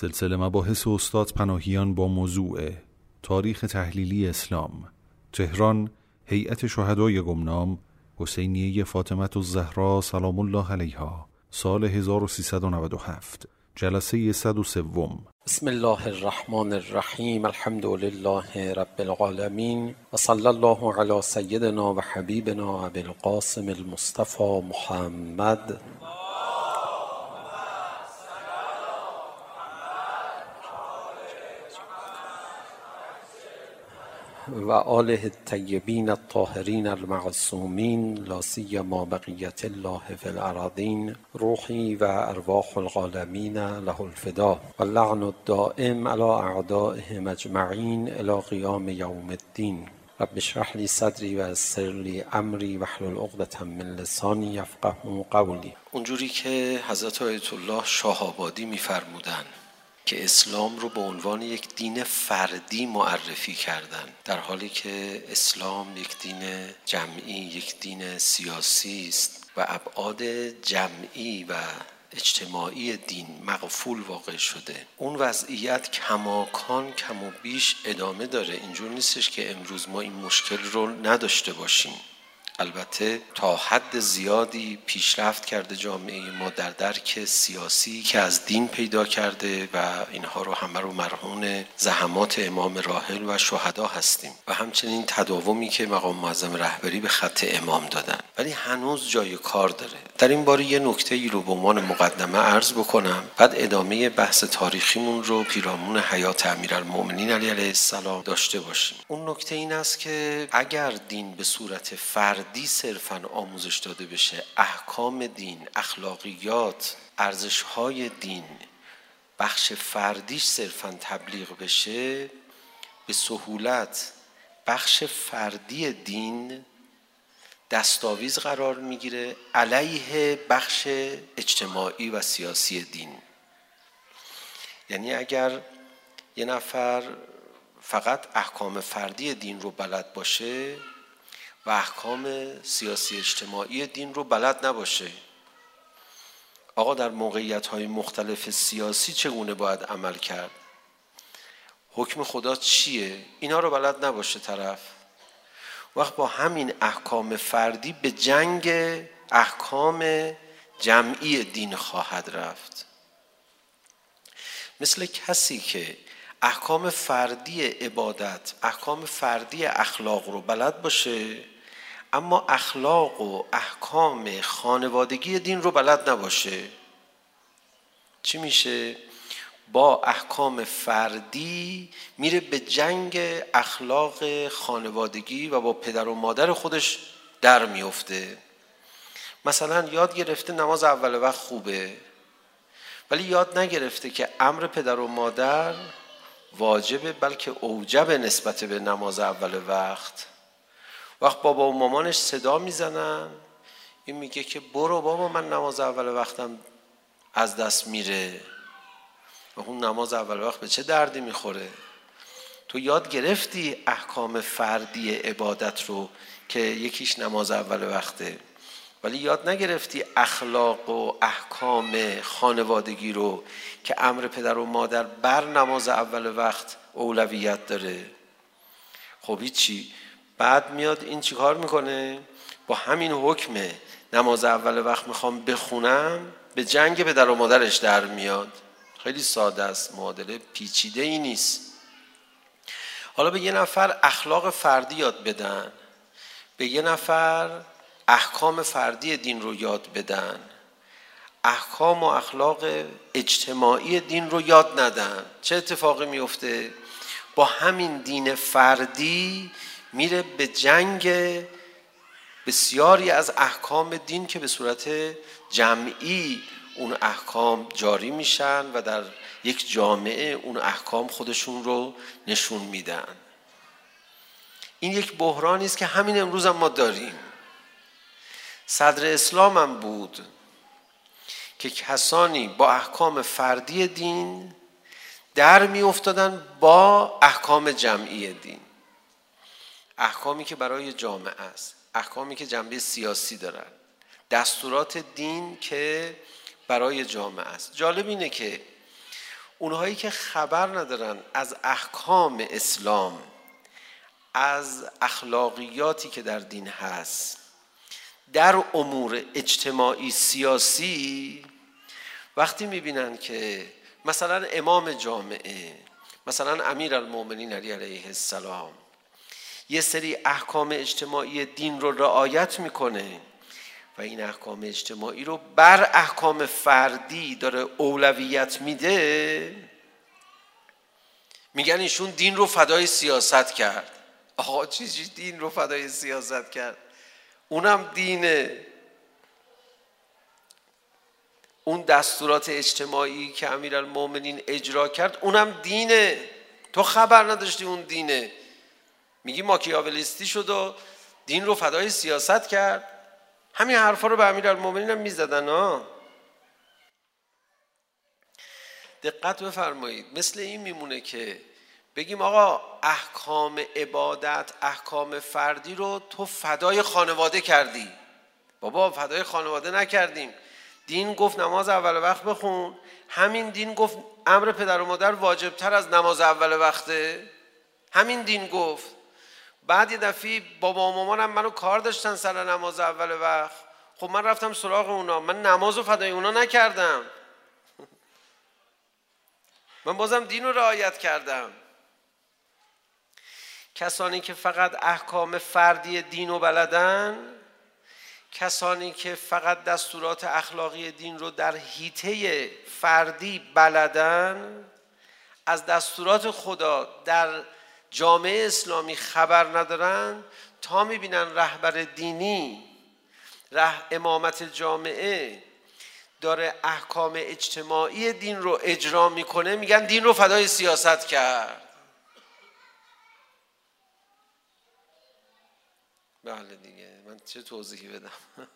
سلسله مباحث استاد پناهیان با موضوع تاریخ تحلیلی اسلام تهران هیئت شهدای گمنام حسینیه فاطمت و زهرا سلام الله علیها سال 1397 جلسه 103 بسم الله الرحمن الرحیم الحمد لله رب العالمین و صلی الله علی سیدنا و حبیبنا ابی القاسم المصطفى محمد. وآل الطيبين الطاهرين المعصومين لا سيما بقية الله في الأراضين روحي وأرواح الغالمين له الفداء واللعن الدائم على أعدائهم أجمعين إلى قيام يوم الدين رب اشرح لي صدري ويسر لي امری واحلل عقدة من لسانی يفقهوا قولی اونجوری که حضرت آیت الله شاه آبادی میفرمودند که اسلام رو به عنوان یک دین فردی معرفی کردن. در حالی که اسلام یک دین جمعی یک دین سیاسی است و ابعاد جمعی و اجتماعی دین مغفول واقع شده. اون وضعیت کماکان کم و بیش ادامه داره. اینجور نیستش که امروز ما این مشکل رو نداشته باشیم. البته تا حد زیادی پیشرفت کرده جامعه ما در درک سیاسی که از دین پیدا کرده و اینها رو همه رو مرهون زحمات امام راحل و شهدا هستیم. و همچنین تداومی که مقام معظم رهبری به خط امام دادن. ولی هنوز جای کار داره. در این باره یه نکته ای رو به عنوان مقدمه عرض بکنم. بعد ادامه بحث تاریخیمون رو پیرامون حیات امیرالمومنین علی علیه السلام داشته باشیم. اون نکته این است که اگر دین به صورت فرد فردی صرفا آموزش داده بشه. احکام دین اخلاقیات ارزش های دین. بخش فردیش صرفا تبلیغ بشه. به سهولت. بخش فردی دین دستاویز قرار میگیره. علیه بخش اجتماعی و سیاسی دین. یعنی اگر یه نفر فقط احکام فردی دین رو بلد باشه و احکام سیاسی اجتماعی دین رو بلد نباشه. آقا در موقعیت های مختلف سیاسی چگونه باید عمل کرد؟ حکم خدا چیه؟ اینا رو بلد نباشه طرف. وقت با همین احکام فردی به جنگ احکام جمعی دین خواهد رفت. مثل کسی که احکام فردی عبادت احکام فردی اخلاق رو بلد باشه اما اخلاق و احکام خانوادگی دین رو بلد نباشه. چی میشه؟ با احکام فردی میره به جنگ اخلاق خانوادگی و با پدر و مادر خودش در میفته. مثلا یاد گرفته نماز اول وقت خوبه ولی یاد نگرفته که امر پدر و مادر واجبه بلکه اوجب نسبت به نماز اول وقت. وقت بابا و مامانش صدا میزنن. این میگه که برو بابا من نماز اول وقتم از دست میره. و اون نماز اول وقت به چه دردی میخوره؟ تو یاد گرفتی احکام فردی عبادت رو که یکیش نماز اول وقته؟ ولی یاد نگرفتی اخلاق و احکام خانوادگی رو که امر پدر و مادر بر نماز اول وقت اولویت داره؟ خب چی بعد میاد این چیکار میکنه؟ با همین حکم نماز اول وقت میخوام بخونم به جنگ به و مادرش در میاد. خیلی ساده است معادله پیچیده ای نیست. حالا به یه نفر اخلاق فردی یاد بدن. به یه نفر احکام فردی دین رو یاد بدن. احکام و اخلاق اجتماعی دین رو یاد ندن. چه اتفاقی میفته با همین دین فردی میره به جنگ بسیاری از احکام دین که به صورت جمعی اون احکام جاری میشن و در یک جامعه اون احکام خودشون رو نشون میدن. این یک بحرانی است که همین امروز هم ما داریم. صدر اسلام هم بود که کسانی با احکام فردی دین در می افتادن با احکام جمعی دین. احکامی که برای جامعه است احکامی که جنبه سیاسی دارن. دستورات دین که برای جامعه است. جالب اینه که اونهایی که خبر ندارن از احکام اسلام از اخلاقیاتی که در دین هست در امور اجتماعی سیاسی وقتی میبینن که مثلا امام جامعه مثلا امیر المومنین علی علیه السلام یه سری احکام اجتماعی دین رو رعایت میکنه و این احکام اجتماعی رو بر احکام فردی داره اولویت میده میگن ایشون دین رو فدای سیاست کرد آقا چیزی دین رو فدای سیاست کرد اونم دینه اون دستورات اجتماعی که امیرالمومنین اجرا کرد اونم دینه تو خبر نداشتی اون دینه میگی ماکیاولیستی شد و دین رو فدای سیاست کرد. همین حرفا رو به امیرالمومنین هم میزدن ها دقت بفرمایید. مثل این میمونه که بگیم آقا احکام عبادت احکام فردی رو تو فدای خانواده کردی. بابا فدای خانواده نکردیم. دین گفت نماز اول وقت بخون. همین دین گفت امر پدر و مادر واجب تر از نماز اول وقته. همین دین گفت. بعد یه دفعه بابا و مامانم منو کار داشتن سر نماز اول وقت خب من رفتم سراغ اونا. من نماز و فدای اونا نکردم. من بازم دین رو رعایت کردم. کسانی که فقط احکام فردی دین رو بلدن کسانی که فقط دستورات اخلاقی دین رو در هیته فردی بلدن از دستورات خدا در جامعه اسلامی خبر ندارن تا میبینن رهبر دینی ره امامت جامعه داره احکام اجتماعی دین رو اجرا میکنه میگن دین رو فدای سیاست کرد. بله دیگه من چه توضیحی بدم؟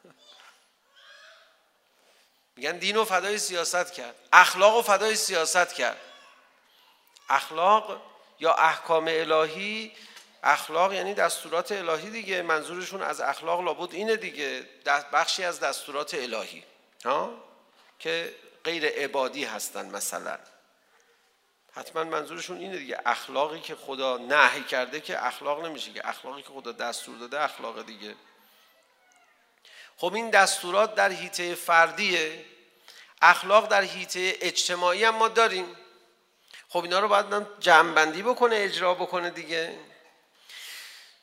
میگن دین رو فدای سیاست کرد. اخلاق رو فدای سیاست کرد. اخلاق یا احکام الهی اخلاق یعنی دستورات الهی دیگه منظورشون از اخلاق لابد اینه دیگه بخشی از دستورات الهی. ها؟ که غیر عبادی هستن مثلا. حتما منظورشون اینه دیگه اخلاقی که خدا نهی کرده که اخلاق نمیشه که اخلاقی که خدا دستور داده اخلاق دیگه. خب این دستورات در حیطه فردیه. اخلاق در حیطه اجتماعی هم ما داریم. خب اینا رو باید جمعبندی بکنه اجرا بکنه دیگه.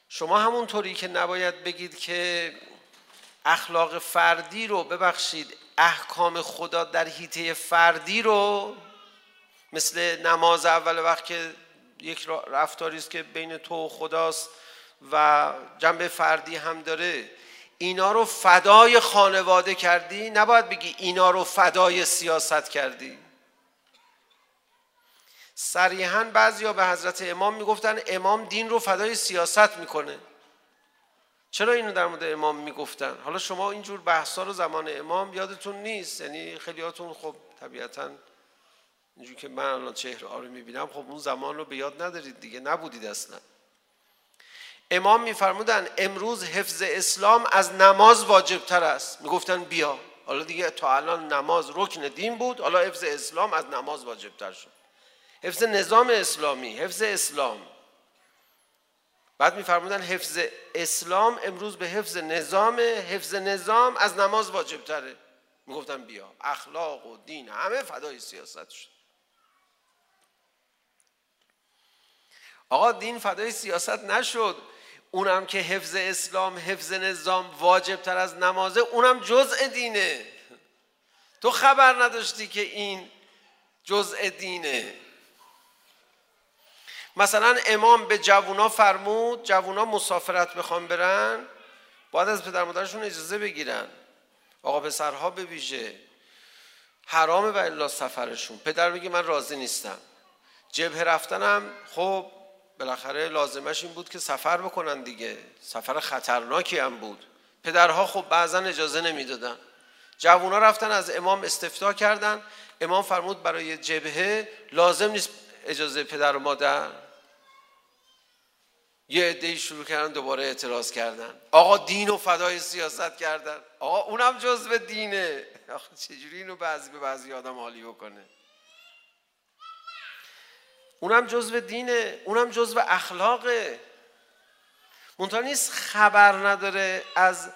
شما همونطوری که نباید بگید که اخلاق فردی رو ببخشید احکام خدا در حیطه فردی رو مثل نماز اول وقت که یک رفتاری است که بین تو و خداست و جنبه فردی هم داره. اینا رو فدای خانواده کردی؟ نباید بگی اینا رو فدای سیاست کردی. صریحا بعضیا به حضرت امام میگفتن امام دین رو فدای سیاست میکنه. چرا اینو در مورد امام میگفتن؟ حالا شما اینجور بحثا رو زمان امام یادتون نیست؟ یعنی خیلیاتون خب طبیعتا اینجوری که من الان چهره آره میبینم خب اون زمان رو به یاد ندارید دیگه نبودید اصلا. امام میفرمودن امروز حفظ اسلام از نماز واجب تر است. میگفتن بیا. حالا دیگه تا الان نماز رکن دین بود حالا حفظ اسلام از نماز واجب تر شد. حفظ نظام اسلامی حفظ اسلام بعد میفرمودن حفظ اسلام امروز به حفظ نظام حفظ نظام از نماز واجب تره میگفتن بیا اخلاق و دین همه فدای سیاست شد آقا دین فدای سیاست نشد اونم که حفظ اسلام حفظ نظام واجب تر از نمازه اونم جزء دینه تو خبر نداشتی که این جزء دینه مثلا امام به جوونا فرمود جوونا مسافرت بخوان برن باید از پدر مادرشون اجازه بگیرن. آقا پسرها به ویژه. حرام و الا سفرشون. پدر بگه من راضی نیستم. جبه رفتنم خب بالاخره لازمش این بود که سفر بکنن دیگه. سفر خطرناکی هم بود. پدرها خب بعضا اجازه نمیدادن. جوونا رفتن از امام استفتا کردن. امام فرمود برای جبهه لازم نیست اجازه پدر و مادر. یه عده‌ای شروع کردن دوباره اعتراض کردن. آقا دین و فدای سیاست کردن. آقا اونم جزء دینه. آقا چجوری اینو بعضی به بعضی آدم حالی بکنه؟ اونم جزء دینه. اونم جزء اخلاقه. منتها نیست خبر نداره از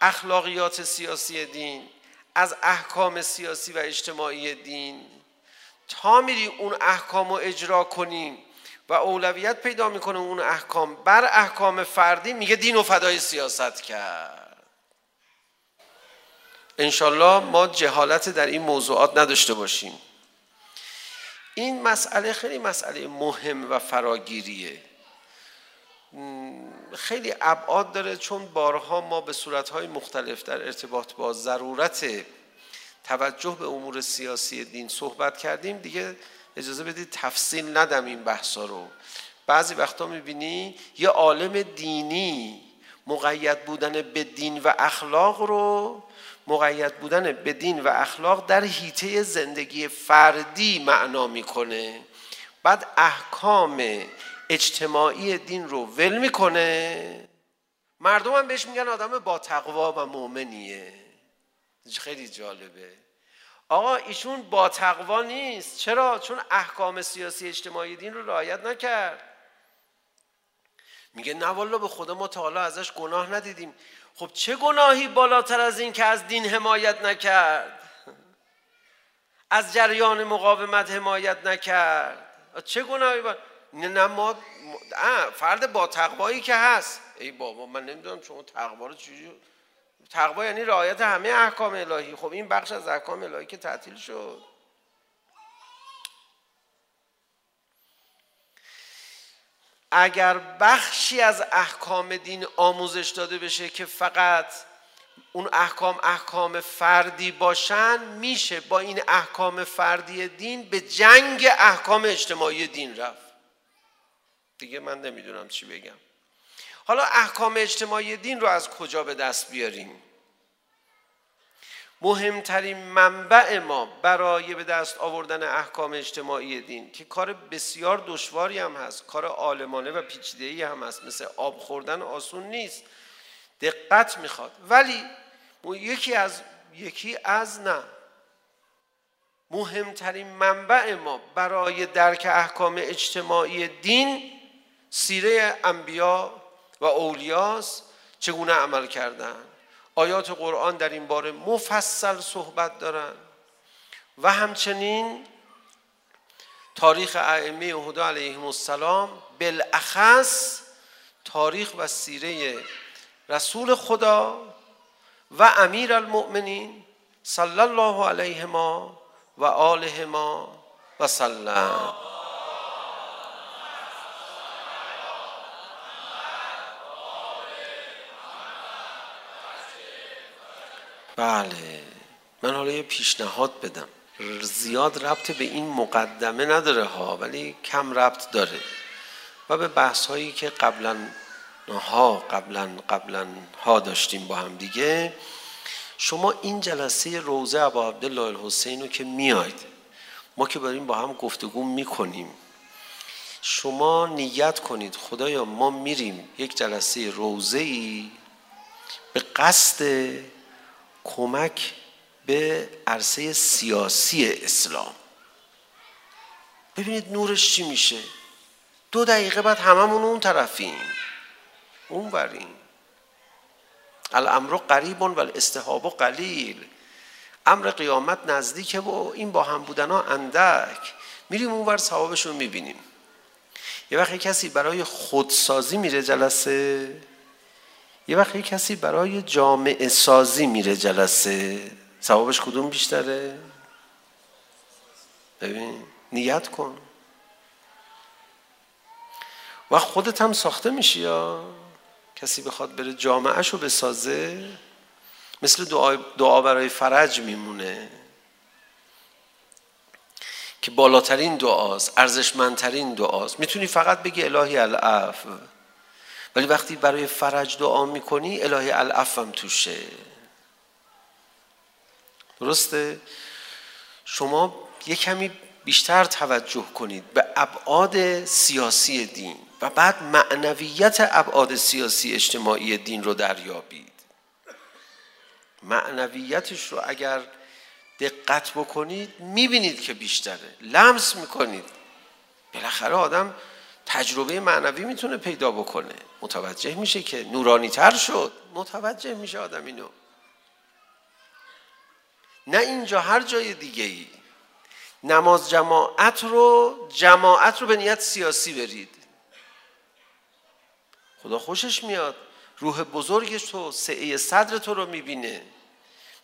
اخلاقیات سیاسی دین از احکام سیاسی و اجتماعی دین. تا میری اون احکام رو اجرا کنیم و اولویت پیدا میکنه اون احکام بر احکام فردی میگه دین و فدای سیاست کرد انشالله ما جهالت در این موضوعات نداشته باشیم این مسئله خیلی مسئله مهم و فراگیریه خیلی ابعاد داره چون بارها ما به صورت‌های مختلف در ارتباط با ضرورت توجه به امور سیاسی دین صحبت کردیم. دیگه اجازه بدید تفصیل ندم این بحثا رو. بعضی وقتا میبینی یه عالم دینی مقید بودن به دین و اخلاق رو مقید بودن به دین و اخلاق در حیطه زندگی فردی معنا میکنه. بعد احکام اجتماعی دین رو ول میکنه. مردم هم بهش میگن آدم با تقوا و مؤمنیه. خیلی جالبه آقا ایشون با تقوا نیست چرا چون احکام سیاسی اجتماعی دین رو رعایت نکرد میگه نه والله به خدا ما تا حالا ازش گناه ندیدیم خب چه گناهی بالاتر از این که از دین حمایت نکرد از جریان مقاومت حمایت نکرد چه گناهی با نه نه ما فرد با تقوایی که هست ای بابا من نمیدونم شما تقوا رو چجوری تقوا یعنی رعایت همه احکام الهی خب این بخش از احکام الهی که تعطیل شد اگر بخشی از احکام دین آموزش داده بشه که فقط اون احکام احکام فردی باشن میشه با این احکام فردی دین به جنگ احکام اجتماعی دین رفت دیگه من نمیدونم چی بگم حالا احکام اجتماعی دین رو از کجا به دست بیاریم مهمترین منبع ما برای به دست آوردن احکام اجتماعی دین که کار بسیار دشواری هم هست کار عالمانه و پیچیده‌ای هم هست مثل آب خوردن آسون نیست دقت میخواد ولی یکی از یکی از نه مهمترین منبع ما برای درک احکام اجتماعی دین سیره انبیا و اولیاس چگونه عمل کردن؟ آیات قرآن در این باره مفصل صحبت دارن؟ و همچنین تاریخ ائمه هدا علیهم السلام بالاخص تاریخ و سیره رسول خدا و امیر المؤمنین صلی الله علیه ما و آله ما و سلم. بله. من حالا یه پیشنهاد بدم. زیاد ربط به این مقدمه نداره ها ولی کم ربط داره. و به بحث هایی که قبلا ها قبلا قبلا ها داشتیم با هم دیگه. شما این جلسه روزه ابا عبدالله الحسین رو که میاید ما که بریم با هم گفتگو میکنیم. شما نیت کنید خدایا ما میریم یک جلسه روزه ای به قصد کمک به عرصه سیاسی اسلام ببینید نورش چی میشه دو دقیقه بعد هممون اون طرفیم اون وریم الامر قریب و الاستحاب قلیل امر قیامت نزدیکه و این با هم بودن ها اندک میریم اون ور ثوابش رو میبینیم یه وقت کسی برای خودسازی میره جلسه یه وقت یه کسی برای جامعه سازی میره جلسه ثوابش کدوم بیشتره؟ ببین نیت کن. و خودت هم ساخته میشی یا کسی بخواد بره جامعه رو بسازه؟ مثل دعا, دعا برای فرج میمونه. که بالاترین دعاست ارزشمندترین دعاست. میتونی فقط بگی الهی العفو. ولی وقتی برای فرج دعا میکنی الهی الافم توشه. درسته؟ شما یه کمی بیشتر توجه کنید به ابعاد سیاسی دین و بعد معنویت ابعاد سیاسی اجتماعی دین رو دریابید. معنویتش رو اگر دقت بکنید میبینید که بیشتره. لمس میکنید. بالاخره آدم تجربه معنوی میتونه پیدا بکنه. متوجه میشه که نورانی تر شد. متوجه میشه آدم اینو. نه اینجا هر جای دیگه ای نماز جماعت رو جماعت رو به نیت سیاسی برید. خدا خوشش میاد. روح بزرگ تو سعه صدر تو رو میبینه.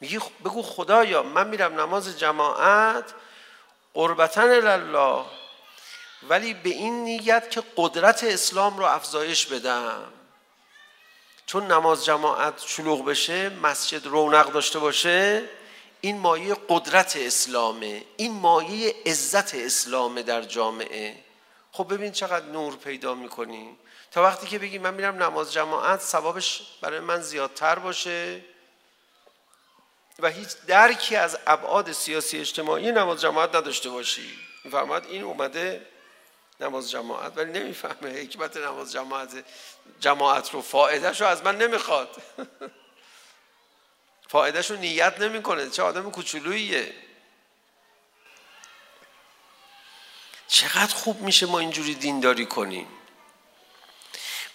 میگی بگو خدایا من میرم نماز جماعت قربتن الله ولی به این نیت که قدرت اسلام رو افزایش بدم. چون نماز جماعت شلوغ بشه مسجد رونق داشته باشه این مایه قدرت اسلامه این مایه عزت اسلامه در جامعه. خب ببین چقدر نور پیدا میکنی. تا وقتی که بگیم من میرم نماز جماعت ثوابش برای من زیادتر باشه. و هیچ درکی از ابعاد سیاسی اجتماعی نماز جماعت نداشته باشی. میفرماد این اومده نماز جماعت ولی نمیفهمه حکمت نماز جماعت جماعت رو فائده شو از من نمیخواد فائده شو نیت نمیکنه چه آدم کوچولوییه چقدر خوب میشه ما اینجوری دینداری کنیم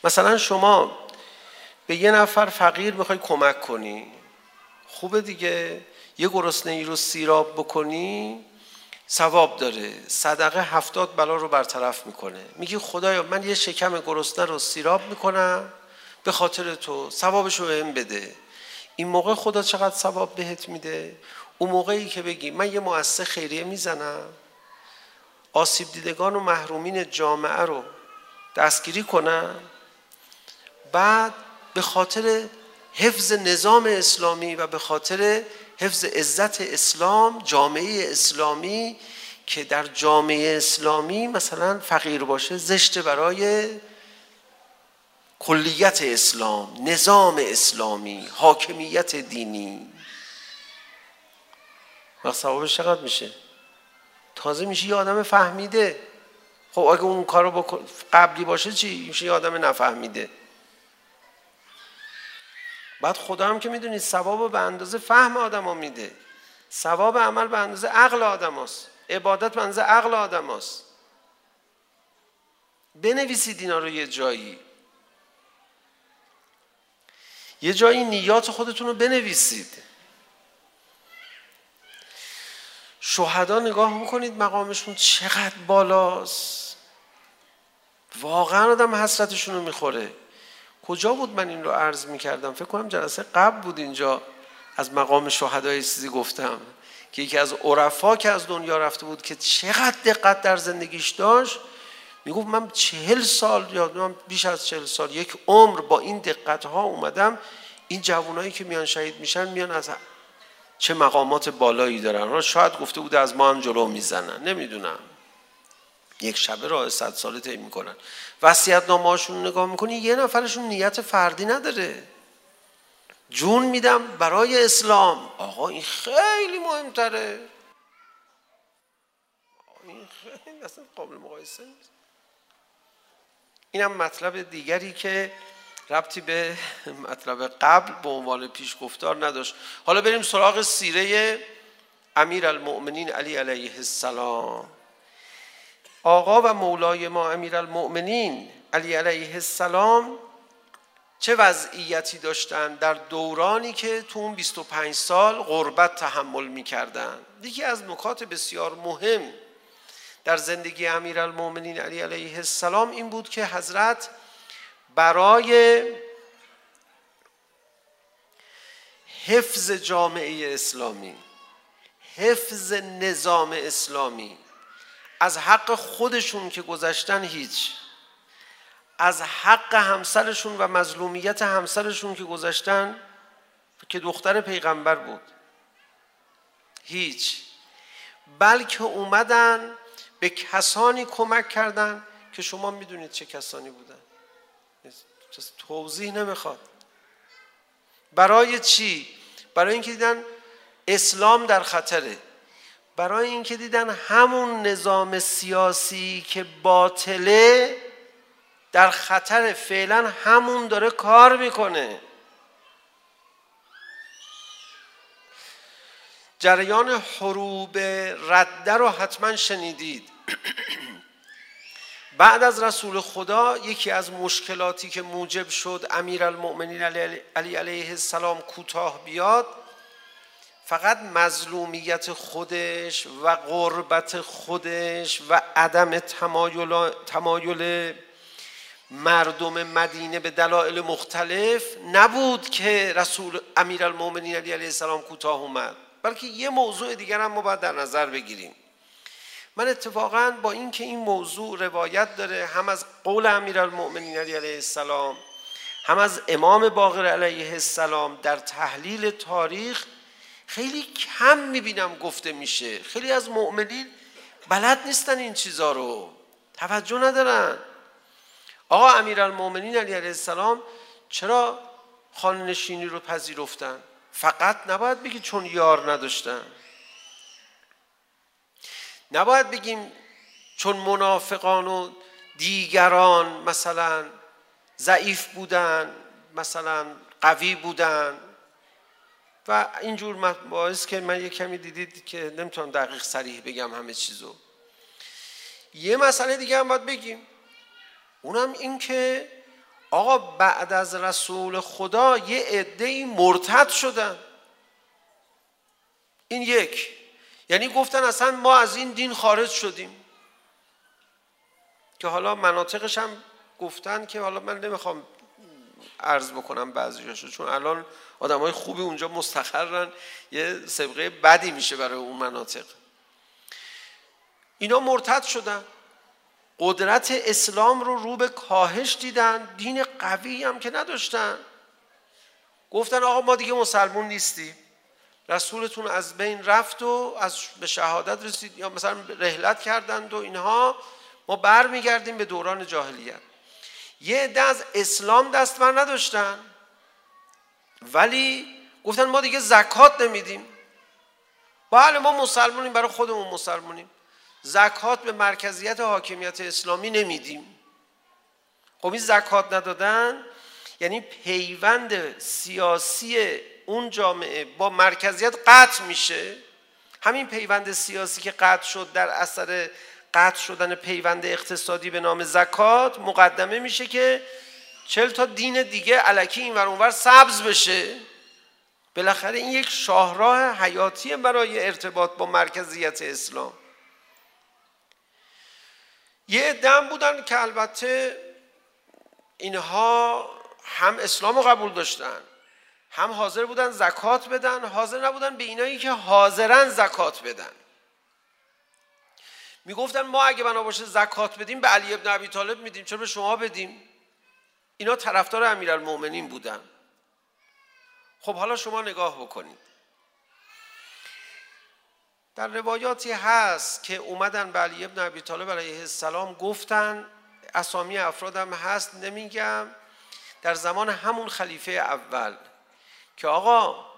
مثلا شما به یه نفر فقیر میخوای کمک کنی خوبه دیگه یه گرسنه ای رو سیراب بکنی ثواب داره صدقه هفتاد بلا رو برطرف میکنه میگی خدایا من یه شکم گرسنه رو سیراب میکنم به خاطر تو ثوابش رو بهم بده این موقع خدا چقدر ثواب بهت میده اون موقعی که بگی من یه مؤسسه خیریه میزنم آسیب دیدگان و محرومین جامعه رو دستگیری کنم بعد به خاطر حفظ نظام اسلامی و به خاطر حفظ عزت اسلام جامعه اسلامی که در جامعه اسلامی مثلا فقیر باشه زشت برای کلیت اسلام نظام اسلامی حاکمیت دینی. و ثوابش چقدر میشه؟ تازه میشه یه آدم فهمیده. خب اگه اون کارو با قبلی باشه چی؟ میشه یه آدم نفهمیده. بعد خدا هم که میدونید ثواب به اندازه فهم آدما میده. ثواب عمل به اندازه عقل آدماست عبادت به اندازه عقل آدماست بنویسید اینا رو یه جایی. یه جایی نیات خودتون رو بنویسید. شهدا نگاه بکنید مقامشون چقدر بالاست. واقعا آدم حسرتشون رو میخوره. کجا بود من این رو عرض می کردم فکر کنم جلسه قبل بود اینجا. از مقام شهدای چیزی گفتم که یکی از عرفا که از دنیا رفته بود که چقدر دقت در زندگیش داشت می گفت من چهل سال یا من بیش از چهل سال یک عمر با این دقت ها اومدم. این جوانایی که میان شهید میشن میان از چه مقامات بالایی دارن؟ را شاید گفته بود از ما هم جلو میزنن. نمیدونم. یک شبه راه صد ساله طی میکنن وصیت نامه‌هاشون نگاه میکنی یه نفرشون نیت فردی نداره جون میدم برای اسلام آقا این خیلی مهمتره این خیلی اصلا قابل مقایسه نیست اینم مطلب دیگری که ربطی به مطلب قبل به عنوان پیش گفتار نداشت حالا بریم سراغ سیره امیر المؤمنین علی علیه السلام آقا و مولای ما امیرالمؤمنین علی علیه السلام چه وضعیتی داشتن در دورانی که تو اون 25 سال غربت تحمل می‌کردن. یکی از نکات بسیار مهم در زندگی امیرالمؤمنین علی علیه السلام این بود که حضرت برای حفظ جامعه اسلامی حفظ نظام اسلامی از حق خودشون که گذشتن هیچ. از حق همسرشون و مظلومیت همسرشون که گذشتن که دختر پیغمبر بود. هیچ. بلکه اومدن به کسانی کمک کردن که شما میدونید چه کسانی بودن. توضیح نمیخواد. برای چی؟ برای اینکه دیدن اسلام در خطره. برای اینکه دیدن همون نظام سیاسی که باطله در خطر فعلا همون داره کار میکنه. جریان حروب رده رو حتما شنیدید. بعد از رسول خدا یکی از مشکلاتی که موجب شد امیرالمؤمنین علی علیه السلام کوتاه بیاد فقط مظلومیت خودش و غربت خودش و عدم تمایل, تمایل مردم مدینه به دلایل مختلف نبود که رسول امیرالمومنین علی علیه السلام کوتاه اومد. بلکه یه موضوع دیگر هم ما باید در نظر بگیریم. من اتفاقا با اینکه این موضوع روایت داره هم از قول امیرالمومنین علی علیه السلام هم از امام باقر علیه السلام در تحلیل تاریخ خیلی کم میبینم گفته میشه. خیلی از مؤمنین بلد نیستن این چیزا رو. توجه ندارن. آقا امیرالمومنین علی علیه السلام چرا خانه نشینی رو پذیرفتن؟ فقط نباید بگی چون یار نداشتن. نباید بگیم چون منافقان و دیگران مثلا ضعیف بودن مثلا قوی بودن. و اینجور باعث که من یه کمی دیدید که نمیتونم دقیق صریح بگم همه چیزو. یه مسئله دیگه هم باید بگیم. اونم این که آقا بعد از رسول خدا یه عده‌ای مرتد شدن. این یک. یعنی گفتن اصلا ما از این دین خارج شدیم. که حالا مناطقش هم گفتن که حالا من نمیخوام عرض بکنم بعضیاشو چون الان آدمای خوبی اونجا مستقرن. یه سبقه بدی میشه برای اون مناطق. اینا مرتد شدن. قدرت اسلام رو رو به کاهش دیدن. دین قوی هم که نداشتن. گفتن آقا ما دیگه مسلمون نیستیم. رسولتون از بین رفت و از به شهادت رسید. یا مثلا رحلت کردند و اینها. ما برمیگردیم به دوران جاهلیت. یه عده از اسلام دست بر نداشتن ولی گفتن ما دیگه زکات نمیدیم بله ما مسلمونیم برای خودمون مسلمونیم زکات به مرکزیت حاکمیت اسلامی نمیدیم خب این زکات ندادن یعنی پیوند سیاسی اون جامعه با مرکزیت قطع میشه همین پیوند سیاسی که قطع شد در اثر قطع شدن پیوند اقتصادی به نام زکات مقدمه میشه که چل تا دین دیگه علکی این ور اونور سبز بشه. بالاخره این یک شاهراه حیاتی برای ارتباط با مرکزیت اسلام. یه دم بودن که البته اینها هم اسلام رو قبول داشتن هم حاضر بودن زکات بدن حاضر نبودن به اینایی که حاضرن زکات بدن. میگفتن ما اگه بنا باشه زکات بدیم به علی ابن ابی طالب میدیم چرا به شما بدیم؟ اینا طرفدار امیرالمومنین بودن. خب حالا شما نگاه بکنید. در روایاتی هست که اومدن به علی ابن ابی طالب علیه السلام گفتن اسامی افرادم هست نمیگم در زمان همون خلیفه اول که آقا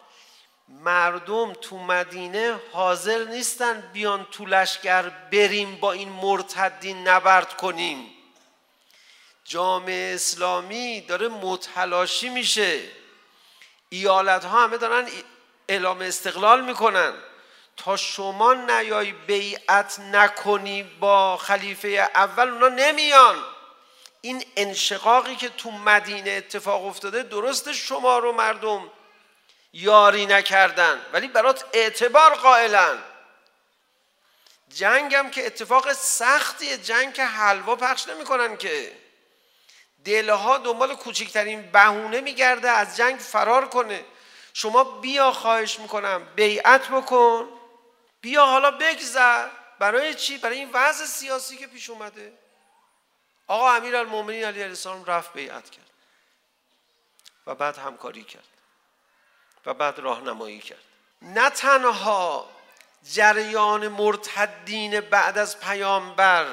مردم تو مدینه حاضر نیستن بیان تو لشکر بریم با این مرتدین نبرد کنیم. جامعه اسلامی داره متلاشی میشه. ایالت ها همه دارن اعلام استقلال میکنن. تا شما نیای بیعت نکنی با خلیفه اول اونا نمیان. این انشقاقی که تو مدینه اتفاق افتاده درست شما رو مردم یاری نکردن. ولی برات اعتبار قائلن. جنگ هم که اتفاق سختیه جنگ که حلوا پخش نمی کنن که. دلها دنبال کوچکترین بهونه میگرده از جنگ فرار کنه. شما بیا خواهش میکنم بیعت بکن. بیا حالا بگذر. برای چی؟ برای این وضع سیاسی که پیش اومده. آقا امیر امیرالمومنین علیه السلام رفت بیعت کرد. و بعد همکاری کرد. و بعد راهنمایی کرد نه تنها جریان مرتدین بعد از پیامبر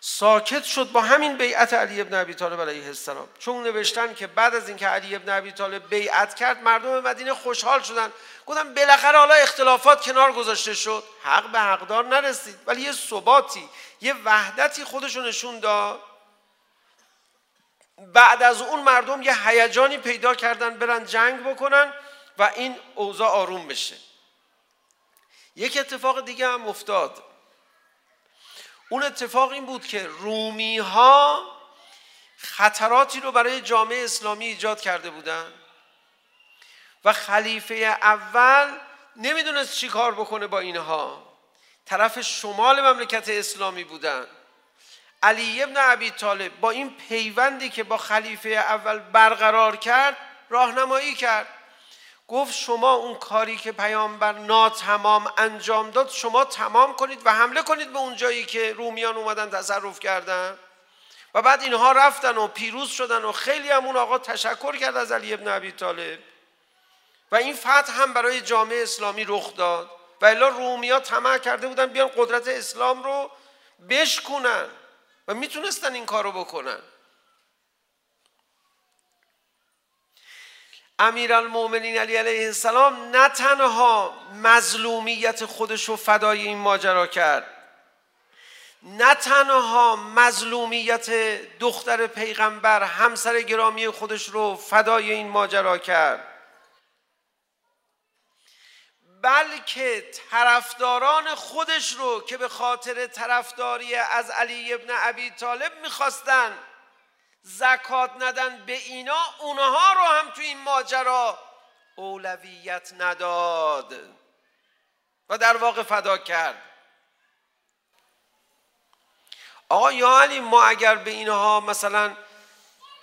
ساکت شد با همین بیعت علی ابن ابی طالب علیه السلام چون نوشتن که بعد از اینکه علی ابن ابی طالب بیعت کرد مردم مدینه خوشحال شدن گفتن بالاخره حالا اختلافات کنار گذاشته شد حق به حقدار نرسید ولی یه ثباتی یه وحدتی خودشو نشون داد بعد از اون مردم یه هیجانی پیدا کردن برن جنگ بکنن و این اوضاع آروم بشه. یک اتفاق دیگه هم افتاد. اون اتفاق این بود که رومی ها خطراتی رو برای جامعه اسلامی ایجاد کرده بودن و خلیفه اول نمیدونست چی کار بکنه با اینها. طرف شمال مملکت اسلامی بودن. علی ابن عبی طالب با این پیوندی که با خلیفه اول برقرار کرد راهنمایی کرد. گفت شما اون کاری که پیامبر ناتمام انجام داد شما تمام کنید و حمله کنید به اون جایی که رومیان اومدن تصرف کردن. و بعد اینها رفتن و پیروز شدن و خیلی هم اون آقا تشکر کرد از علی ابن عبی طالب. و این فتح هم برای جامعه اسلامی رخ داد. و الا رومیا طمع کرده بودن بیان قدرت اسلام رو بشکنن و میتونستن این کارو بکنن. امیر المومنین علی علیه السلام نه تنها مظلومیت خودش رو فدای این ماجرا کرد نه تنها مظلومیت دختر پیغمبر همسر گرامی خودش رو فدای این ماجرا کرد. بلکه طرفداران خودش رو که به خاطر طرفداری از علی ابن ابی طالب میخواستن زکات ندن به اینا اونها رو هم تو این ماجرا اولویت نداد. و در واقع فدا کرد. آقا یا علی ما اگر به اینها مثلا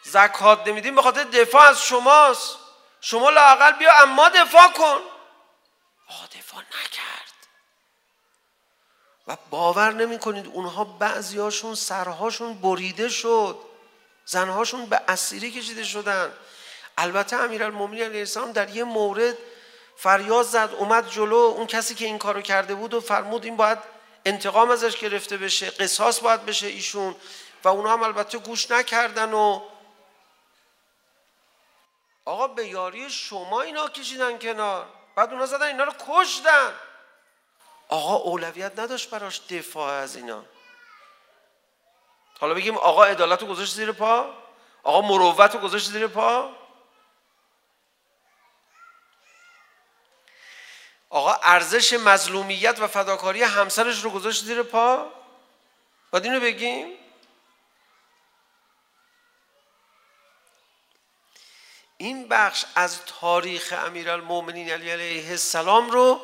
زکات نمیدیم به خاطر دفاع از شماست. شما لاقل بیا اما دفاع کن. سوال نکرد و باور نمی کنید اونها بعضی هاشون سرهاشون بریده شد زنهاشون به اسیری کشیده شدن البته امیر المومنی علیه السلام در یه مورد فریاد زد اومد جلو اون کسی که این کارو کرده بود و فرمود این باید انتقام ازش گرفته بشه قصاص باید بشه ایشون و اونا هم البته گوش نکردن و آقا به یاری شما اینا کشیدن کنار بعد اونا زدن اینا رو کشتن آقا اولویت نداشت براش دفاع از اینا حالا بگیم آقا عدالت رو گذاشت زیر پا آقا مروت رو گذاشت زیر پا آقا ارزش مظلومیت و فداکاری همسرش رو گذاشت زیر پا باید اینو بگیم این بخش از تاریخ امیرالمومنین علی علیه السلام رو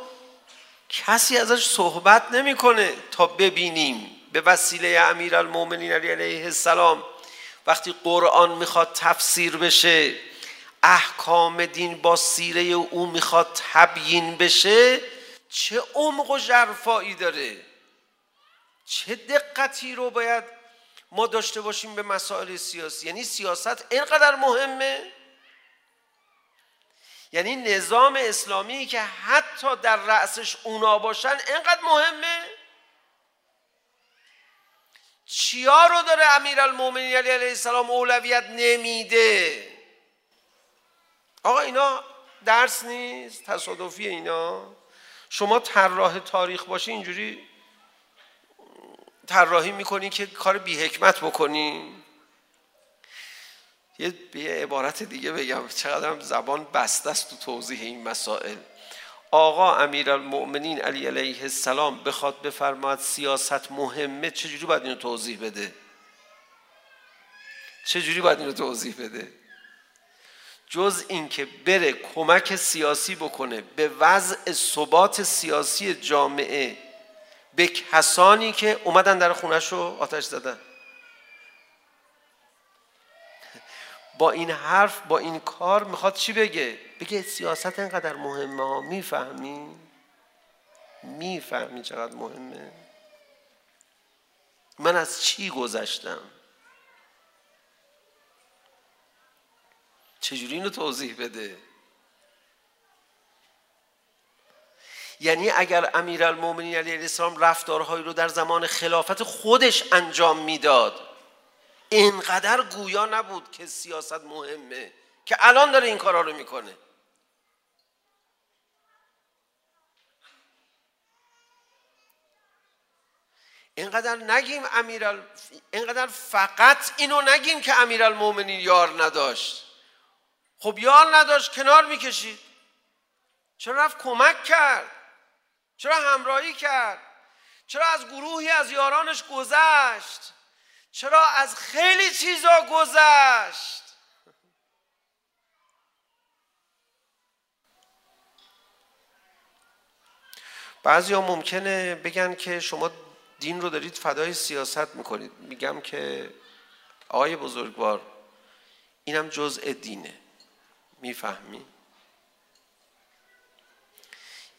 کسی ازش صحبت نمیکنه تا ببینیم. به وسیله امیرالمومنین علی علیه السلام وقتی قرآن میخواد تفسیر بشه احکام دین با سیره او میخواد تبیین بشه چه عمق و ژرفایی داره؟ چه دقتی رو باید ما داشته باشیم به مسائل سیاسی؟ یعنی سیاست اینقدر مهمه؟ یعنی نظام اسلامی که حتی در رأسش اونا باشن اینقدر مهمه؟ چیا رو داره امیر المومنی علیه السلام اولویت نمیده؟ آقا اینا درس نیست؟ تصادفی اینا؟ شما طراح تاریخ باشی اینجوری طراحی میکنی که کار بی حکمت بکنی؟ یه به عبارت دیگه بگم چقدر هم زبان بسته است تو توضیح این مسائل آقا امیرالمؤمنین علی علیه السلام بخواد بفرماد سیاست مهمه چجوری باید اینو توضیح بده چجوری باید اینو توضیح بده جز اینکه بره کمک سیاسی بکنه به وضع ثبات سیاسی جامعه به کسانی که اومدن در خونش آتش زدن با این حرف با این کار میخواد چی بگه؟ بگه سیاست اینقدر مهمه ها میفهمی؟ میفهمی چقدر مهمه؟ من از چی گذشتم؟ چجوری اینو توضیح بده؟ یعنی اگر امیرالمومنین علیه السلام رفتارهایی رو در زمان خلافت خودش انجام میداد اینقدر گویا نبود که سیاست مهمه که الان داره این کارا رو میکنه. اینقدر نگیم امیر اینقدر فقط اینو نگیم که امیرالمومنین یار نداشت. خب یار نداشت کنار میکشید. چرا رفت کمک کرد؟ چرا همراهی کرد؟ چرا از گروهی از یارانش گذشت؟ چرا از خیلی چیزا گذشت؟ بعضی ها ممکنه بگن که شما دین رو دارید فدای سیاست میکنید. میگم که آقای بزرگوار اینم جزء دینه. میفهمی؟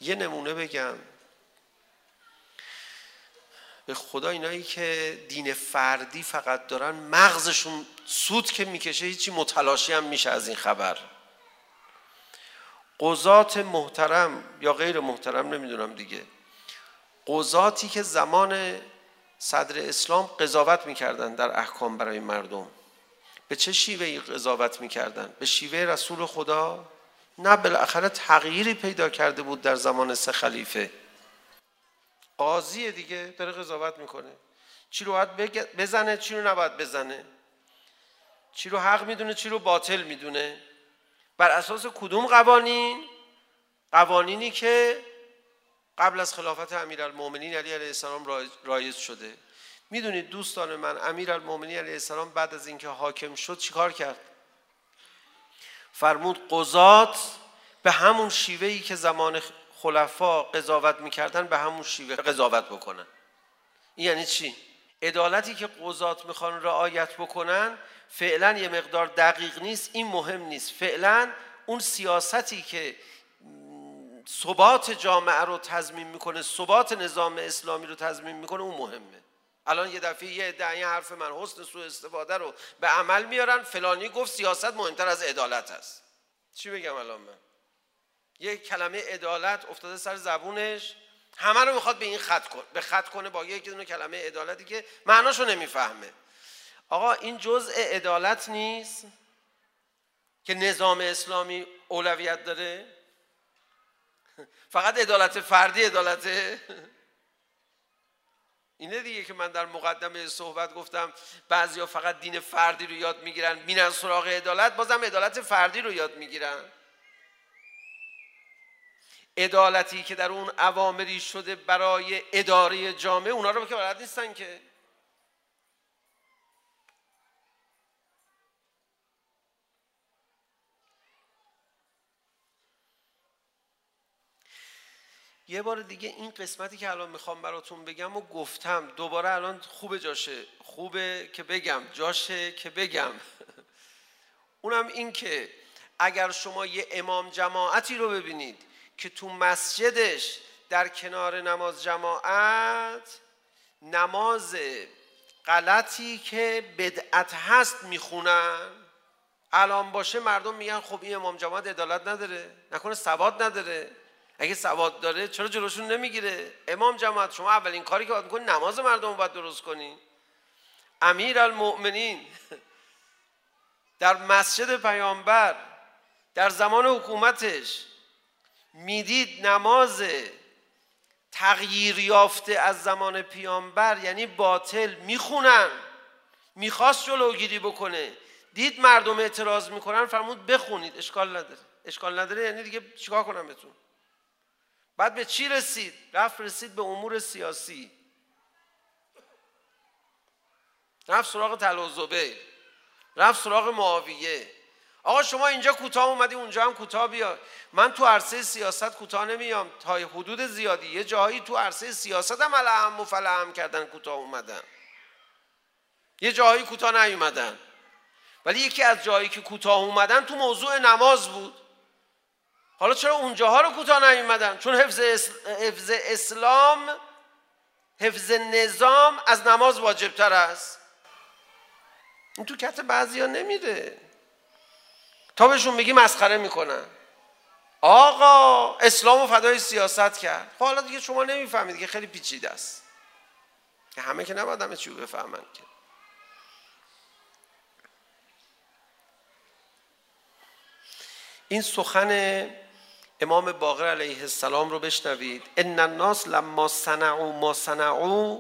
یه نمونه بگم. به خدا اینایی که دین فردی فقط دارن مغزشون سود که میکشه هیچی متلاشی هم میشه از این خبر. قضات محترم یا غیر محترم نمیدونم دیگه. قضاتی که زمان صدر اسلام قضاوت میکردن در احکام برای مردم. به چه شیوه ای قضاوت میکردن؟ به شیوه رسول خدا؟ نه بالاخره تغییری پیدا کرده بود در زمان سه خلیفه. قاضیه دیگه داره قضاوت میکنه چی رو باید بزنه چی رو نباید بزنه چی رو حق میدونه چی رو باطل میدونه بر اساس کدوم قوانین قوانینی که قبل از خلافت امیرالمومنین علی علیه السلام رایج شده میدونید دوستان من امیرالمومنین علیه السلام بعد از اینکه حاکم شد چیکار کرد فرمود قضات به همون شیوهی که زمان خلفا قضاوت میکردن به همون شیوه قضاوت بکنن. این یعنی چی؟ عدالتی که قضات میخوان رعایت بکنن فعلا یه مقدار دقیق نیست این مهم نیست. فعلا اون سیاستی که ثبات جامعه رو تضمین میکنه ثبات نظام اسلامی رو تضمین میکنه اون مهمه. الان یه دفعه یه دعی حرف من حسن سوء استفاده رو به عمل میارن. فلانی گفت سیاست مهمتر از عدالت است. چی بگم الان من؟ یک کلمه عدالت افتاده سر زبونش. همه رو میخواد به این خط کن به خط کنه با یک دونه کلمه عدالتی که معناشو نمیفهمه. آقا این جزء عدالت نیست که نظام اسلامی اولویت داره؟ فقط عدالت فردی عدالته. اینه دیگه که من در مقدمه صحبت گفتم بعضیا فقط دین فردی رو یاد میگیرن میرن سراغ عدالت بازم عدالت فردی رو یاد میگیرن. عدالتی که در اون اوامری شده برای اداره جامعه اونا رو که بلد نیستن که. یه بار دیگه این قسمتی که الان میخوام براتون بگم و گفتم دوباره الان خوبه جاشه. خوبه که بگم. جاشه که بگم. اونم این که اگر شما یه امام جماعتی رو ببینید که تو مسجدش در کنار نماز جماعت نماز غلطی که بدعت هست میخونن. الان باشه مردم میگن خب این امام جماعت عدالت نداره. نکنه سواد نداره. اگه سواد داره چرا جلوشون نمیگیره؟ امام جماعت شما اولین کاری که باید میکنی نماز مردم رو باید درست کنی. امیر المؤمنین در مسجد پیامبر در زمان حکومتش میدید نماز تغییر یافته از زمان پیامبر یعنی باطل میخونن میخواست جلوگیری بکنه. دید مردم اعتراض میکنن فرمود بخونید اشکال نداره. اشکال نداره یعنی دیگه چیکار کنم بهتون؟ بعد به چی رسید؟ رفت رسید به امور سیاسی. رفت سراغ تلوزبه رفت سراغ معاویه. آقا شما اینجا کوتاه اومدی اونجا هم کوتاه بیا من تو عرصه سیاست کوتاه نمیام تا حدود زیادی یه جاهایی تو عرصه سیاست هم علهم و فلهم کردن کوتاه اومدن یه جاهایی کوتاه نیومدن ولی یکی از جایی که کوتاه اومدن تو موضوع نماز بود حالا چرا اونجاها رو کوتاه نیومدن چون حفظ حفظ اسلام حفظ نظام از نماز واجب تر است این تو کت بعضیا نمیره تا بهشون میگی مسخره میکنن. آقا اسلام و فدای سیاست کرد. خب حالا دیگه شما نمیفهمید که خیلی پیچیده است. که همه که نباید همه چی رو بفهمن که. این سخن امام باقر علیه السلام رو بشنوید. ان الناس لما صنعوا ما صنعوا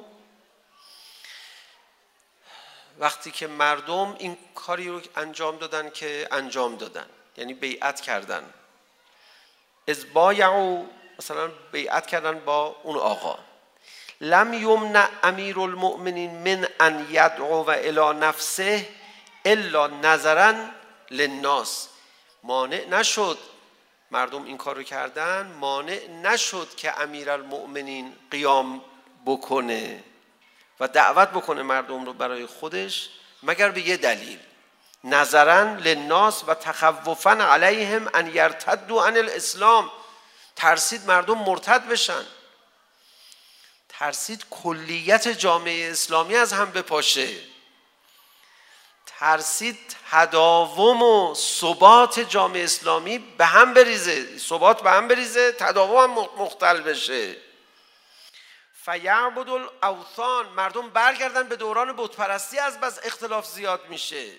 وقتی که مردم این کاری رو انجام دادن که انجام دادن یعنی بیعت کردن. از بایعو مثلا بیعت کردن با اون آقا. لم یمنع امیر المؤمنین من ان یدعو و الى نفسه الا نظرا للناس. مانع نشد مردم این کار رو کردن مانع نشد که امیر المؤمنین قیام بکنه. و دعوت بکنه مردم رو برای خودش مگر به یه دلیل. نظرا للناس و تخوفا علیهم ان یرتدوا عن الاسلام. ترسید مردم مرتد بشن. ترسید کلیت جامعه اسلامی از هم بپاشه. ترسید تداوم و ثبات جامعه اسلامی به هم بریزه. ثبات به هم بریزه تداوم هم مختل بشه. فیعبد الاوثان مردم برگردن به دوران بت پرستی از بس اختلاف زیاد میشه.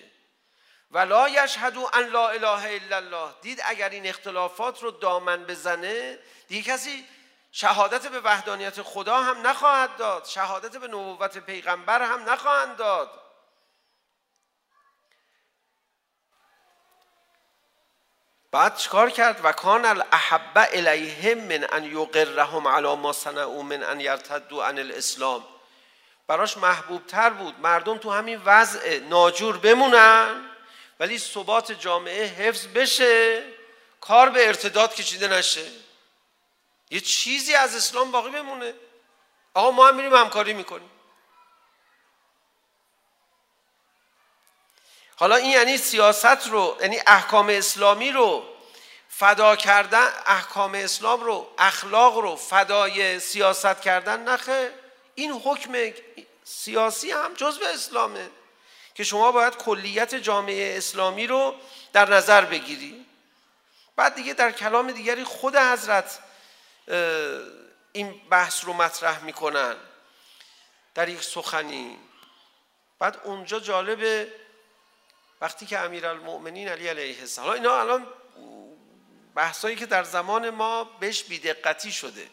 و لا یشهدو ان لا اله الا الله. دید اگر این اختلافات رو دامن بزنه دیگه کسی شهادت به وحدانیت خدا هم نخواهد داد. شهادت به نبوت پیغمبر هم نخواهند داد. بعد چکار کرد و کان الاحب الیهم من ان یقرهم علی ما صنعوا من ان یرتدوا عن الاسلام براش محبوب تر بود مردم تو همین وضع ناجور بمونن ولی ثبات جامعه حفظ بشه کار به ارتداد کشیده نشه یه چیزی از اسلام باقی بمونه آقا ما هم میریم همکاری میکنیم حالا این یعنی سیاست رو یعنی احکام اسلامی رو فدا کردن احکام اسلام رو اخلاق رو فدای سیاست کردن نخه این حکم سیاسی هم جزء اسلامه که شما باید کلیت جامعه اسلامی رو در نظر بگیری بعد دیگه در کلام دیگری خود حضرت این بحث رو مطرح میکنن در یک سخنی بعد اونجا جالبه وقتی که امیرالمؤمنین علی علیه السلام اینا الان بحثایی که در زمان ما بهش بیدقتی شده.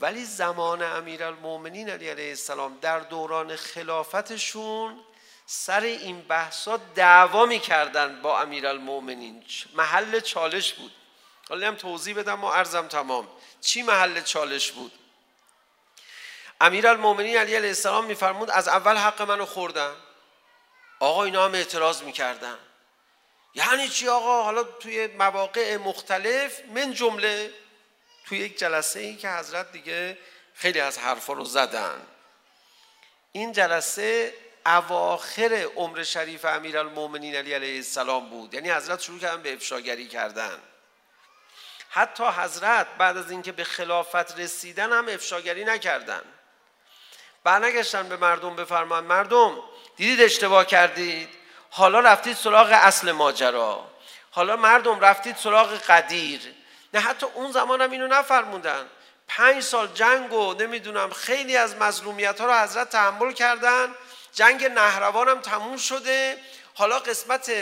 ولی زمان امیرالمؤمنین علی علیه السلام در دوران خلافتشون سر این بحثا دعوا می‌کردن با امیرالمؤمنین. محل چالش بود. حالا هم توضیح بدم و عرضم تمام. چی محل چالش بود؟ امیرالمؤمنین علی علیه السلام می‌فرمود از اول حق منو خوردن. آقا اینا هم اعتراض میکردن. یعنی چی آقا؟ حالا توی مواقع مختلف من جمله توی یک جلسه ای که حضرت دیگه خیلی از حرفا رو زدن. این جلسه اواخر عمر شریف امیرالمومنین علی علیه السلام بود. یعنی حضرت شروع کردن به افشاگری کردن. حتی حضرت بعد از اینکه به خلافت رسیدن هم افشاگری نکردن. برنگشتن به مردم بفرمان مردم دیدید اشتباه کردید؟ حالا رفتید سراغ اصل ماجرا. حالا مردم رفتید سراغ قدیر. نه حتی اون زمان هم اینو نفرموندن پنج سال جنگ و نمیدونم خیلی از مظلومیت ها رو حضرت تحمل کردن. جنگ نهروان هم تموم شده. حالا قسمت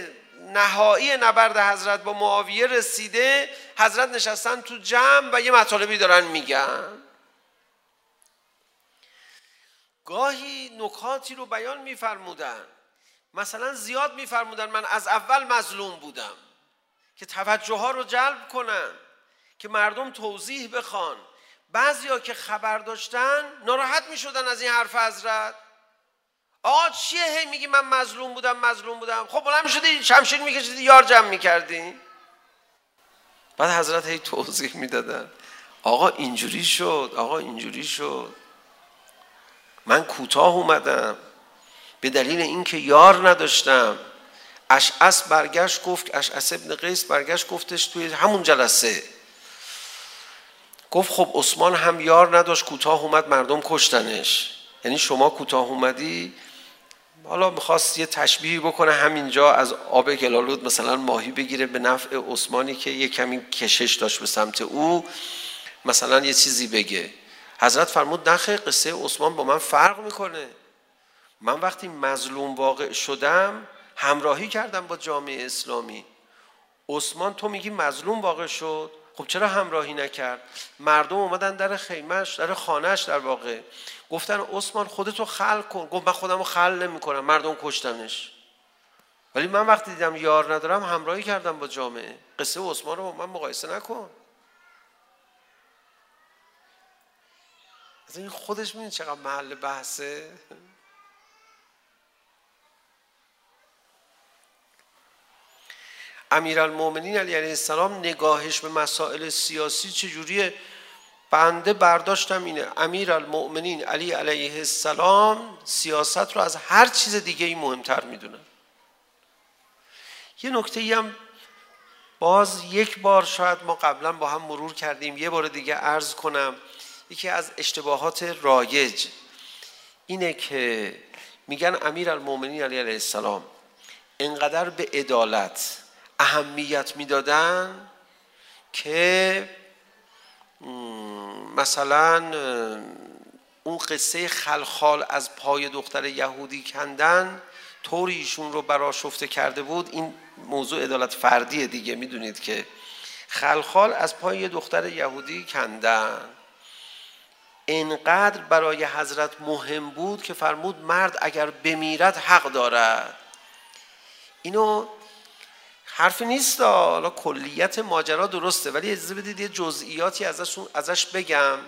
نهایی نبرد حضرت با معاویه رسیده. حضرت نشستن تو جمع و یه مطالبی دارن میگن. گاهی نکاتی رو بیان می‌فرمودن. مثلا زیاد می‌فرمودن من از اول مظلوم بودم که توجه ها رو جلب کنن که مردم توضیح بخوان. بعضیا که خبر داشتن ناراحت می‌شدن از این حرف حضرت. آقا چیه هی میگی من مظلوم بودم مظلوم بودم؟ خب بلند شده شمشیر میکشیدی یار جمع میکردی. بعد حضرت هی توضیح میدادن. آقا اینجوری شد آقا اینجوری شد. من کوتاه اومدم. به دلیل اینکه یار نداشتم. اشعس برگشت گفت اشعس ابن قیس برگشت گفتش توی همون جلسه. گفت خب عثمان هم یار نداشت کوتاه اومد مردم کشتنش. یعنی شما کوتاه اومدی؟ حالا میخواست یه تشبیهی بکنه همینجا از آب گلالود مثلا ماهی بگیره به نفع عثمانی که یه کمی کشش داشت به سمت او. مثلا یه چیزی بگه. حضرت فرمود نخه قصه عثمان با من فرق میکنه من وقتی مظلوم واقع شدم همراهی کردم با جامعه اسلامی عثمان تو میگی مظلوم واقع شد خب چرا همراهی نکرد مردم اومدن در خیمش در خانهش در واقع گفتن عثمان خودتو خل کن گفت من خودمو خل نمیکنم نمی کنم مردم کشتنش ولی من وقتی دیدم یار ندارم همراهی کردم با جامعه قصه عثمان رو من مقایسه نکن از این خودش میدین چقدر محل بحثه. امیرالمومنین المومنین علیه السلام نگاهش به مسائل سیاسی چجوریه؟ بنده برداشتم اینه امیرالمومنین علی علیه السلام سیاست رو از هر چیز دیگه ای مهمتر میدونه یه نکته ای هم باز یک بار شاید ما قبلا با هم مرور کردیم یه بار دیگه عرض کنم. یکی از اشتباهات رایج. اینه که میگن امیر المومنین علیه علیه السلام انقدر به عدالت اهمیت میدادن که مثلا اون قصه خلخال از پای دختر یهودی کندن طوری ایشون رو براشفته کرده بود. این موضوع عدالت فردیه دیگه. میدونید که خلخال از پای دختر یهودی کندن. انقدر برای حضرت مهم بود که فرمود مرد اگر بمیرد حق دارد. اینو حرفی نیست حالا کلیت ماجرا درسته ولی اجازه بدید یه جزئیاتی ازش ازش بگم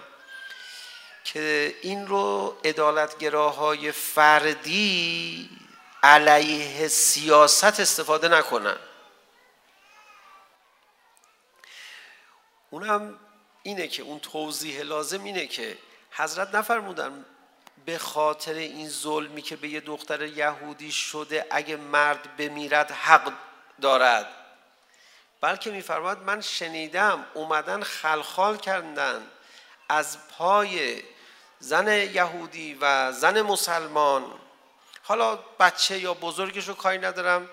که این رو عدالتگراهای فردی علیه سیاست استفاده نکنن. اونم اینه که اون توضیح لازم اینه که حضرت نفرمودن به خاطر این ظلمی که به یه دختر یهودی شده اگه مرد بمیرد حق دارد بلکه میفرماد من شنیدم اومدن خلخال کردن از پای زن یهودی و زن مسلمان حالا بچه یا بزرگش رو کاری ندارم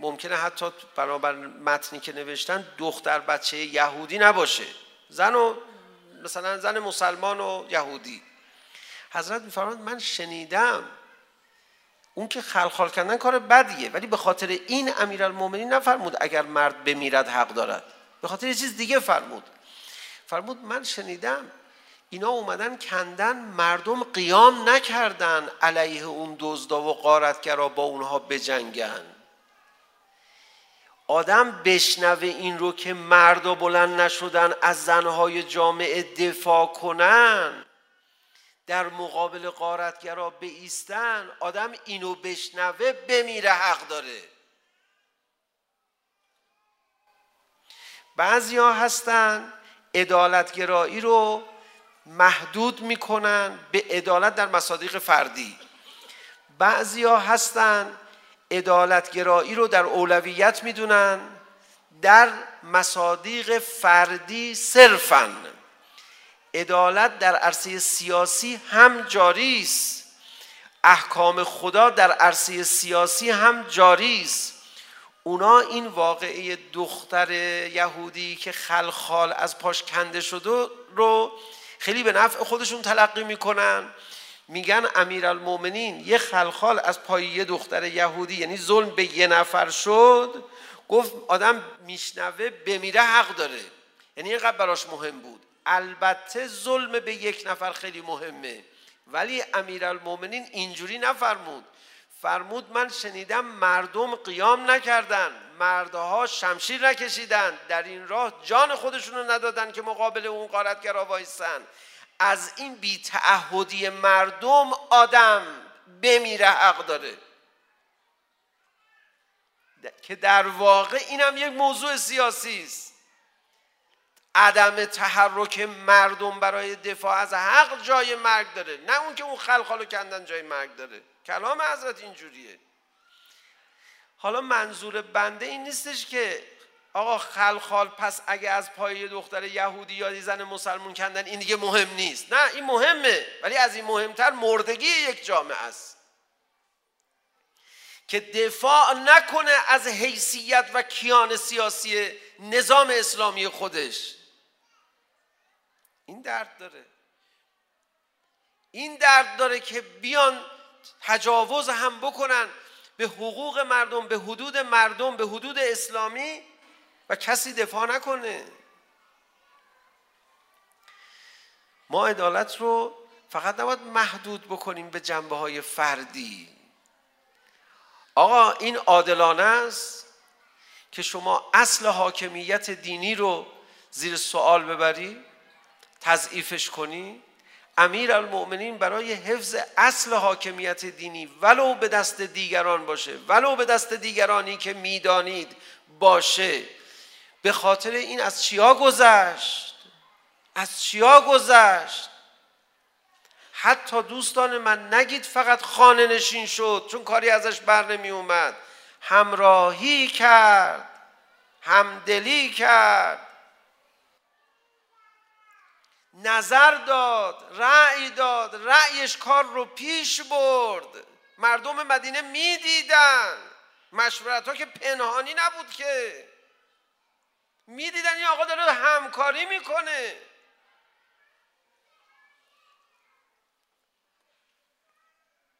ممکنه حتی برابر متنی که نوشتن دختر بچه یهودی نباشه زن و مثلا زن مسلمان و یهودی. حضرت میفرماند من شنیدم. اون که خلخال کردن کار بدیه ولی به خاطر این امیرالمومنین نفرمود اگر مرد بمیرد حق دارد. به خاطر یه چیز دیگه فرمود. فرمود من شنیدم اینا اومدن کندن مردم قیام نکردن علیه اون دزدا و غارتگرا با اونها بجنگن. آدم بشنوه این رو که مردا بلند نشدن از زنهای جامعه دفاع کنن. در مقابل قارتگرا بیستن آدم اینو بشنوه بمیره حق داره. بعضیا هستن ادالتگرایی رو محدود میکنن به عدالت در مصادیق فردی. بعضیا هستن ادالتگرایی رو در اولویت میدونن در مصادیق فردی صرفن عدالت در عرصه سیاسی هم جاری است احکام خدا در عرصه سیاسی هم جاری است اونا این واقعه دختر یهودی که خلخال از پاش کنده شده رو خیلی به نفع خودشون تلقی میکنن. میگن امیرالمومنین یه خلخال از پای یه دختر یهودی یعنی ظلم به یه نفر شد گفت آدم میشنوه بمیره حق داره. یعنی اینقدر براش مهم بود. البته ظلم به یک نفر خیلی مهمه. ولی امیرالمومنین اینجوری نفرمود. فرمود من شنیدم مردم قیام نکردن. مردها شمشیر نکشیدن در این راه جان خودشون رو ندادن که مقابل اون قارتگرا وایسن از این بی تعهدی مردم آدم بمیره حق داره. که در واقع اینم یک موضوع سیاسی است. عدم تحرک مردم برای دفاع از حق جای مرگ داره. نه اون که اون خلخالو کندن جای مرگ داره. کلام حضرت اینجوریه. حالا منظور بنده این نیستش که آقا خلخال پس اگه از پای دختر یهودی یا زن مسلمون کندن این دیگه مهم نیست. نه این مهمه ولی از این مهمتر مردگی یک جامعه است. که دفاع نکنه از حیثیت و کیان سیاسی نظام اسلامی خودش. این درد داره. این درد داره که بیان تجاوز هم بکنن به حقوق مردم به حدود مردم به حدود اسلامی و کسی دفاع نکنه ما عدالت رو فقط نباید محدود بکنیم به جنبه های فردی آقا این عادلانه است که شما اصل حاکمیت دینی رو زیر سوال ببری تضعیفش کنی امیر المؤمنین برای حفظ اصل حاکمیت دینی ولو به دست دیگران باشه ولو به دست دیگرانی که میدانید باشه به خاطر این از چیا گذشت؟ از چیا گذشت؟ حتی دوستان من نگید فقط خانه نشین شد چون کاری ازش بر نمی اومد. همراهی کرد همدلی کرد. نظر داد رأی داد رأیش کار رو پیش برد. مردم مدینه می دیدن. مشورت ها که پنهانی نبود که. میدیدن این آقا داره همکاری میکنه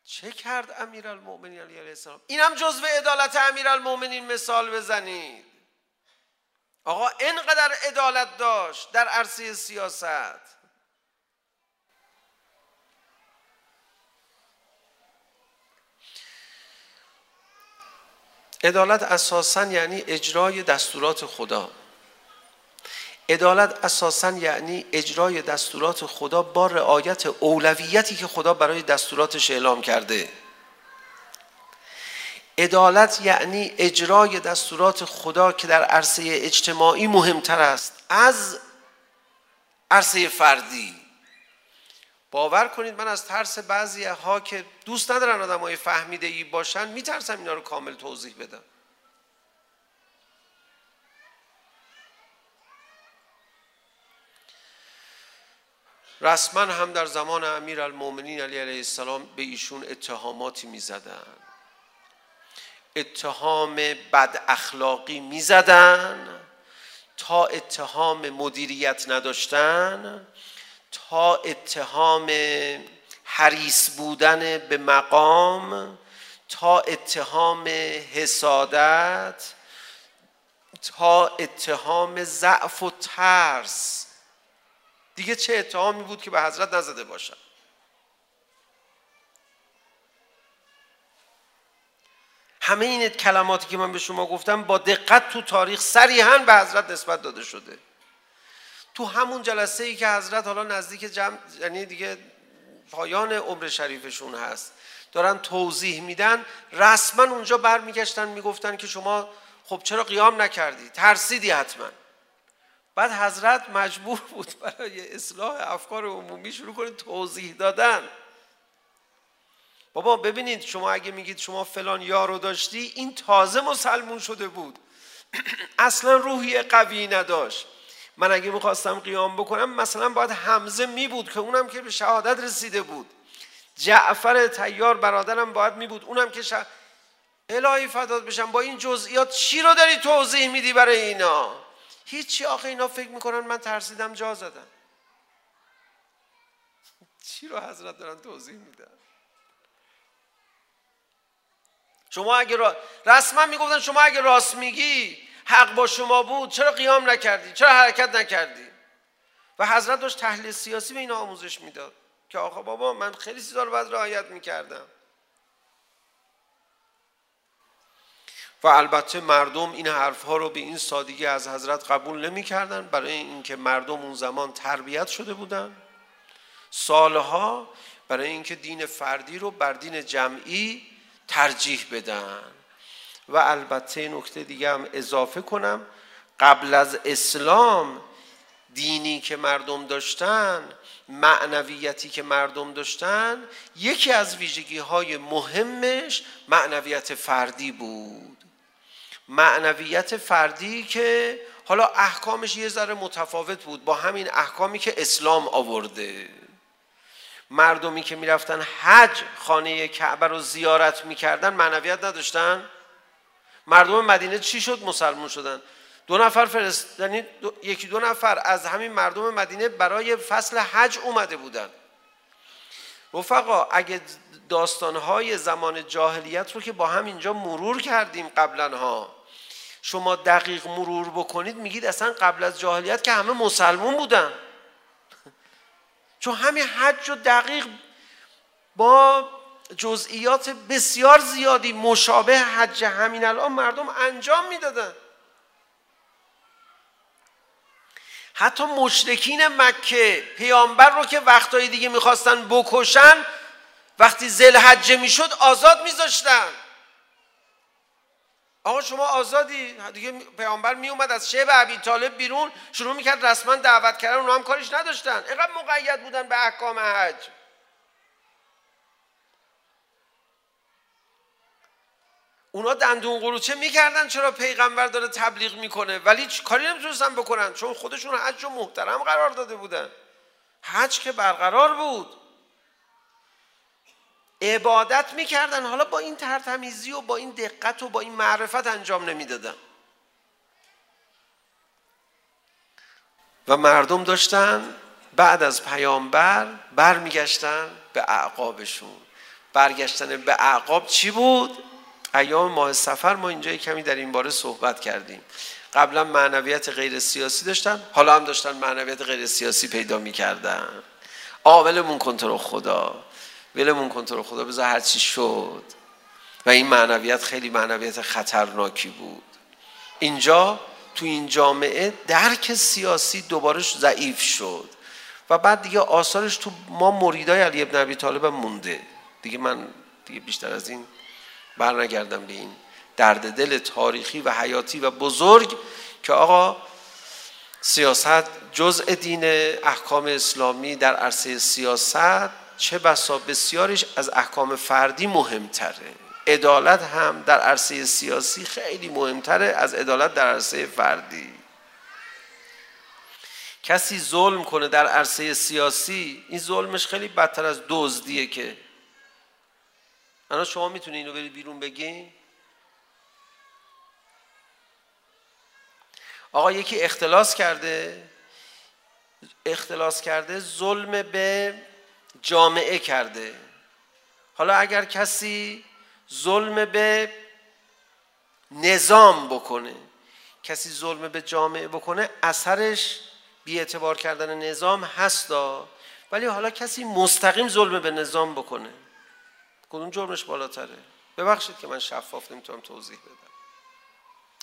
چه کرد امیر المومنین علیه السلام این هم جزوه ادالت امیر المومنین مثال بزنید آقا اینقدر ادالت داشت در عرصه سیاست عدالت اساسا یعنی اجرای دستورات خدا عدالت اساسا یعنی اجرای دستورات خدا با رعایت اولویتی که خدا برای دستوراتش اعلام کرده. عدالت یعنی اجرای دستورات خدا که در عرصه اجتماعی مهمتر است از عرصه فردی. باور کنید من از ترس بعضی ها که دوست ندارن آدم های فهمیده ای باشن میترسم اینا رو کامل توضیح بدم. رسما هم در زمان امیر المومنین علی علیه السلام به ایشون اتهاماتی می زدن اتهام بد اخلاقی می زدن تا اتهام مدیریت نداشتن تا اتهام حریص بودن به مقام تا اتهام حسادت تا اتهام ضعف و ترس. دیگه چه اتهامی بود که به حضرت نزده باشن همه این کلماتی که من به شما گفتم با دقت تو تاریخ صریحا به حضرت نسبت داده شده. تو همون جلسه ای که حضرت حالا نزدیک جمع یعنی دیگه پایان عمر شریفشون هست دارن توضیح میدن رسما اونجا برمیگشتن میگفتن که شما خب چرا قیام نکردی؟ ترسیدی حتما. بعد حضرت مجبور بود برای اصلاح افکار عمومی شروع کنه توضیح دادن. بابا ببینید شما اگه میگید شما فلان یارو داشتی این تازه مسلمون شده بود. اصلا روحی قوی نداشت. من اگه میخواستم قیام بکنم مثلا باید حمزه می بود که اونم که به شهادت رسیده بود. جعفر تیار برادرم باید می بود اونم که شهادت الهی فداد بشم. با این جزئیات چی رو داری توضیح میدی برای اینا؟ هیچی آخه اینا فکر میکنن من ترسیدم جا زدم چی رو حضرت دارن توضیح میدن شما اگه را رسما میگفتن شما اگه راست میگی حق با شما بود چرا قیام نکردی چرا حرکت نکردی و حضرت داشت تحلیل سیاسی به اینا آموزش میداد که آقا بابا من خیلی چیزا رو باید رعایت میکردم و البته مردم این حرف ها رو به این سادگی از حضرت قبول نمی کردن برای اینکه مردم اون زمان تربیت شده بودن. سالها برای اینکه دین فردی رو بر دین جمعی ترجیح بدن. و البته نکته دیگه هم اضافه کنم. قبل از اسلام دینی که مردم داشتن معنویتی که مردم داشتن یکی از ویژگی های مهمش معنویت فردی بود. معنویت فردی که حالا احکامش یه ذره متفاوت بود با همین احکامی که اسلام آورده. مردمی که میرفتن حج خانه کعبه رو زیارت میکردن معنویت نداشتن؟ مردم مدینه چی شد؟ مسلمان شدن. دو نفر فرست یعنی دو... یکی دو نفر از همین مردم مدینه برای فصل حج اومده بودن. رفقا اگه داستانهای زمان جاهلیت رو که با هم اینجا مرور کردیم قبلا ها شما دقیق مرور بکنید میگید اصلا قبل از جاهلیت که همه مسلمون بودن. چون همین حج رو دقیق با جزئیات بسیار زیادی مشابه حج همین الان مردم انجام میدادن. حتی مشرکین مکه پیامبر رو که وقتای دیگه میخواستن بکشن وقتی ذل حجه میشد آزاد میذاشتن. آقا شما آزادی. دیگه پیامبر می اومد از شیب ابی طالب بیرون شروع میکرد رسما دعوت کردن. اونها هم کارش نداشتن. اینقدر مقید بودن به احکام حج. اونا دندون قروچه میکردن. چرا پیغمبر داره تبلیغ میکنه؟ ولی کاری نمیتونستن بکنن. چون خودشون حج رو محترم قرار داده بودن. حج که برقرار بود. عبادت میکردن. حالا با این ترتمیزی و با این دقت و با این معرفت انجام نمیدادن. و مردم داشتن بعد از پیامبر برمیگشتن به اعقابشون. برگشتن به اعقاب چی بود؟ ایام ماه سفر ما اینجا کمی در این باره صحبت کردیم. قبلا معنویت غیر سیاسی داشتن حالا هم داشتن معنویت غیر سیاسی پیدا میکردن. عاملمون کن تو خدا. ولمون کن تو رو خدا بذار هر چی شد و این معنویت خیلی معنویت خطرناکی بود اینجا تو این جامعه درک سیاسی دوباره ضعیف شد و بعد دیگه آثارش تو ما مریدای علی ابن ابی طالب مونده دیگه من دیگه بیشتر از این بر نگردم به این درد دل تاریخی و حیاتی و بزرگ که آقا سیاست جزء دین احکام اسلامی در عرصه سیاست چه بسا بسیارش از احکام فردی مهمتره. عدالت هم در عرصه سیاسی خیلی مهمتره از عدالت در عرصه فردی. کسی ظلم کنه در عرصه سیاسی این ظلمش خیلی بدتر از دزدیه که. الان شما میتونی اینو برید بیرون بگین آقا یکی اختلاس کرده. اختلاس کرده ظلم به جامعه کرده. حالا اگر کسی ظلم به نظام بکنه کسی ظلم به جامعه بکنه اثرش بی اعتبار کردن نظام هستا ولی حالا کسی مستقیم ظلم به نظام بکنه. کدوم جرمش بالاتره؟ ببخشید که من شفاف نمیتونم توضیح بدم.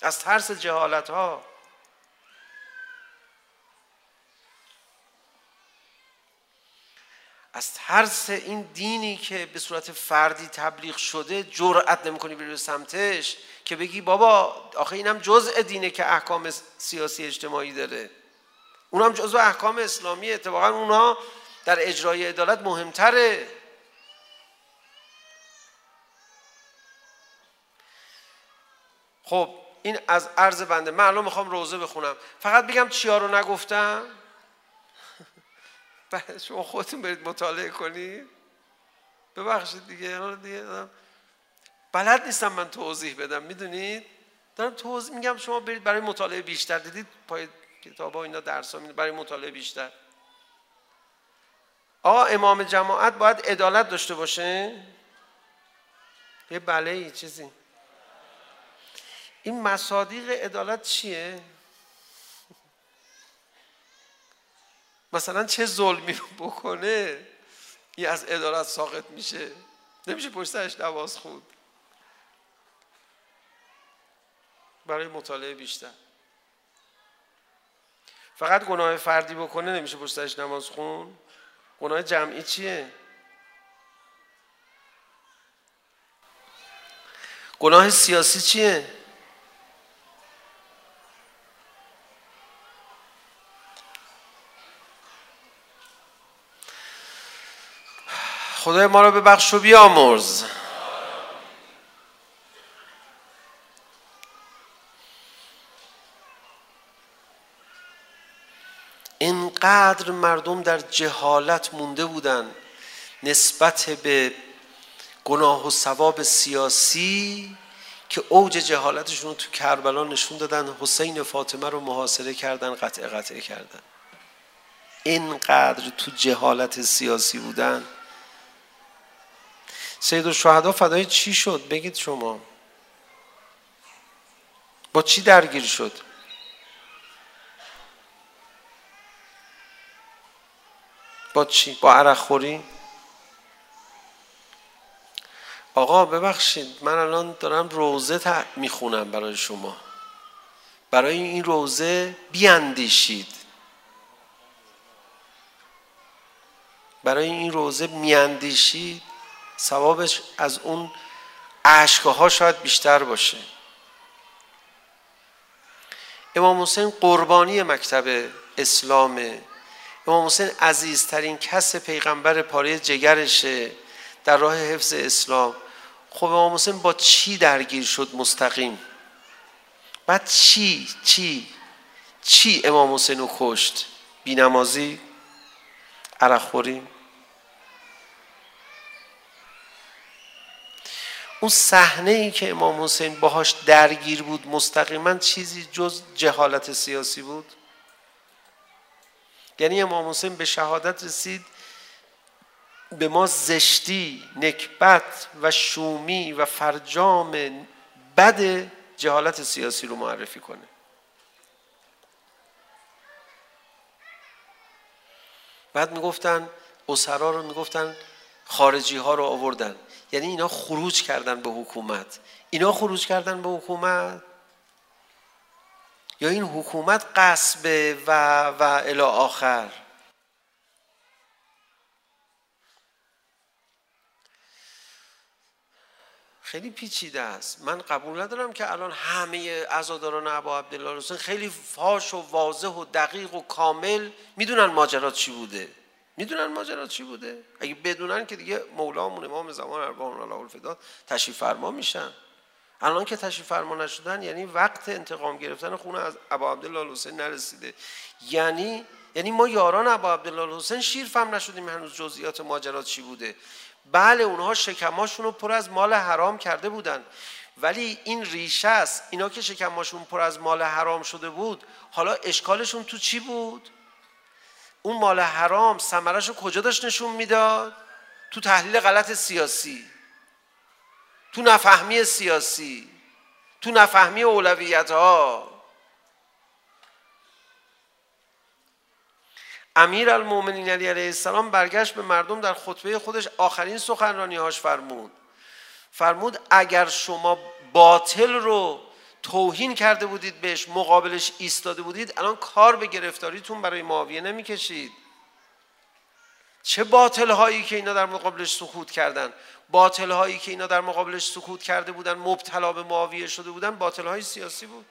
از ترس جهالت ها از ترس این دینی که به صورت فردی تبلیغ شده جرأت نمی‌کنی بری به سمتش که بگی بابا آخه اینم جزء دینه که احکام سیاسی اجتماعی داره. اونم جزء احکام اسلامی اتفاقا اونها در اجرای عدالت مهمتره. خب این از عرض بنده من الان میخوام روزه بخونم. فقط بگم چیا رو نگفتم؟ بعد شما خودتون برید مطالعه کنید ببخشید دیگه حالا دیگه بلد نیستم من توضیح بدم میدونید دارم توضیح میگم شما برید برای مطالعه بیشتر دیدید پای کتاب ها اینا درس ها برای مطالعه بیشتر آقا امام جماعت باید عدالت داشته باشه یه بله ای چیزی این مصادیق عدالت چیه؟ مثلا چه ظلمی بکنه؟ این از ادارت ساقط میشه. نمیشه پشتش نواز خود برای مطالعه بیشتر. فقط گناه فردی بکنه نمیشه پشتش نماز خون. گناه جمعی چیه؟ گناه سیاسی چیه؟ خدای ما رو ببخش و بیامرز. اینقدر مردم در جهالت مونده بودن نسبت به گناه و ثواب سیاسی که اوج جهالتشون رو تو کربلا نشون دادن حسین و فاطمه رو محاصره کردن قطع قطع کردن. اینقدر تو جهالت سیاسی بودن. سید و شهدا فدای چی شد بگید شما با چی درگیر شد با چی با عرق خوری آقا ببخشید من الان دارم روزه تا میخونم برای شما برای این روزه بیاندیشید برای این روزه میاندیشید ثوابش از اون عشقه شاید بیشتر باشه امام حسین قربانی مکتب اسلام امام حسین عزیزترین کس پیغمبر پاره جگرشه در راه حفظ اسلام خب امام حسین با چی درگیر شد مستقیم بعد چی چی چی امام حسین رو کشت بی نمازی عرق خوریم اون صحنه ای که امام حسین باهاش درگیر بود مستقیما چیزی جز جهالت سیاسی بود. یعنی امام حسین به شهادت رسید به ما زشتی نکبت و شومی و فرجام بد جهالت سیاسی رو معرفی کنه. بعد میگفتن اسرا رو میگفتن خارجی ها رو آوردن. یعنی اینا خروج کردن به حکومت. اینا خروج کردن به حکومت. یا این حکومت قصب و و الی آخر. خیلی پیچیده است. من قبول ندارم که الان همه عزاداران ابا عبدالله حسین خیلی فاش و واضح و دقیق و کامل میدونن ماجرا چی بوده. میدونن ماجرا چی بوده؟ اگه بدونن که دیگه مولامون امام زمان اربعان الله الفدا تشریف فرما میشن. الان که تشریف فرما نشدن یعنی وقت انتقام گرفتن خونه از ابا عبدالله حسین نرسیده. یعنی یعنی ما یاران ابا عبدالله حسین شیر فهم نشدیم هنوز جزئیات ماجرا چی بوده. بله اونها شکماشون رو پر از مال حرام کرده بودن. ولی این ریشه است. اینا که شکماشون پر از مال حرام شده بود حالا اشکالشون تو چی بود؟ اون مال حرام ثمرش رو کجا داشت نشون میداد؟ تو تحلیل غلط سیاسی. تو نفهمی سیاسی. تو نفهمی اولویت ها امیر المومنین علی علیه السلام برگشت به مردم در خطبه خودش آخرین سخنرانی هاش فرمود. فرمود اگر شما باطل رو توهین کرده بودید بهش مقابلش ایستاده بودید. الان کار به گرفتاریتون برای معاویه نمیکشید. چه باطل هایی که اینا در مقابلش سکوت کردن؟ باطل هایی که اینا در مقابلش سکوت کرده بودن مبتلا به معاویه شده بودن باطل های سیاسی بود.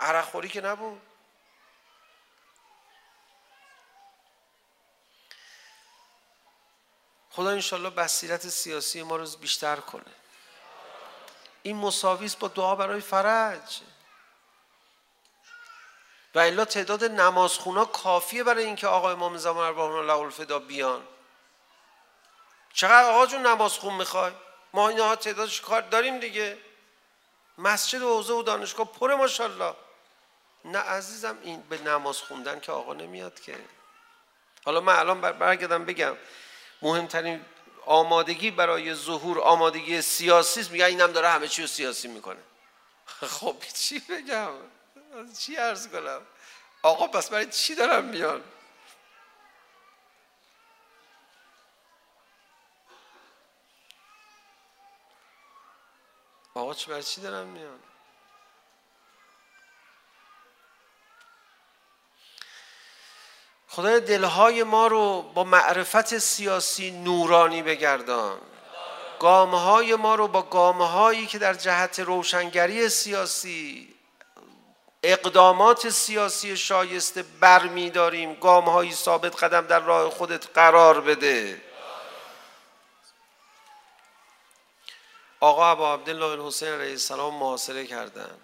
عرق خوری که نبود. خدا انشالله بصیرت سیاسی ما رو بیشتر کنه. این مساوی است با دعا برای فرج. و الا تعداد نمازخونا کافیه برای اینکه آقا امام زمان ارواحنا الله الفدا بیان. چقدر آقا جون نمازخون میخوای؟ ما اینها تعدادش کار داریم دیگه؟ مسجد و حوزه و دانشگاه پر ماشاءالله. نه عزیزم این به نماز خوندن که آقا نمیاد که. حالا من الان برگردم بگم. مهمترین آمادگی برای ظهور آمادگی سیاسی است. میگه اینم داره همه چی رو سیاسی میکنه. خب چی بگم؟ چی عرض کنم؟ آقا پس برای چی دارم میان؟ آقا چی برای چی دارم میان؟ خدای دلهای ما رو با معرفت سیاسی نورانی بگردان. گامهای ما رو با گامهایی که در جهت روشنگری سیاسی اقدامات سیاسی شایسته برمی داریم گامهایی ثابت قدم در راه خودت قرار بده. آقا ابا عبدالله الحسین رئیس سلام محاصره کردن.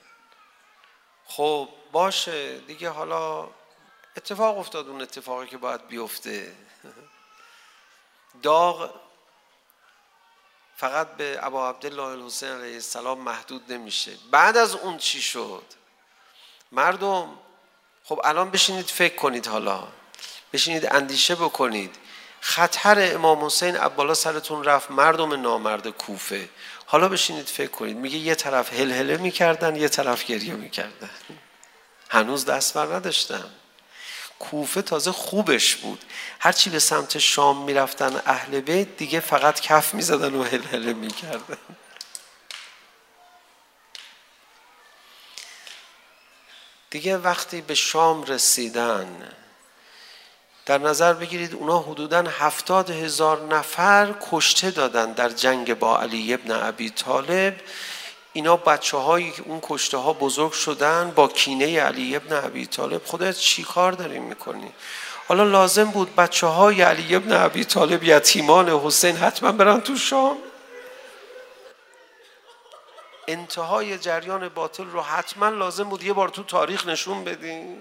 خب باشه دیگه حالا اتفاق افتاد اون اتفاقی که باید بیفته داغ فقط به ابا عبدالله الحسین علیه السلام محدود نمیشه بعد از اون چی شد مردم خب الان بشینید فکر کنید حالا بشینید اندیشه بکنید خطر امام حسین عبالا سرتون رفت مردم نامرد کوفه حالا بشینید فکر کنید میگه یه طرف هل هله میکردن یه طرف گریه میکردن هنوز دست بر نداشتم کوفه تازه خوبش بود. هر چی به سمت شام میرفتن اهل بیت دیگه فقط کف میزدن و هلهله میکردن. دیگه وقتی به شام رسیدن در نظر بگیرید اونا حدوداً هفتاد هزار نفر کشته دادن در جنگ با علی ابن ابی طالب. اینا بچه هایی که اون کشته ها بزرگ شدن با کینه علی ابن عبی طالب. خودت چی کار داریم میکنی؟ حالا لازم بود بچه های علی ابن عبی طالب یتیمان حسین حتما برن تو شام؟ انتهای جریان باطل رو حتما لازم بود یه بار تو تاریخ نشون بدیم.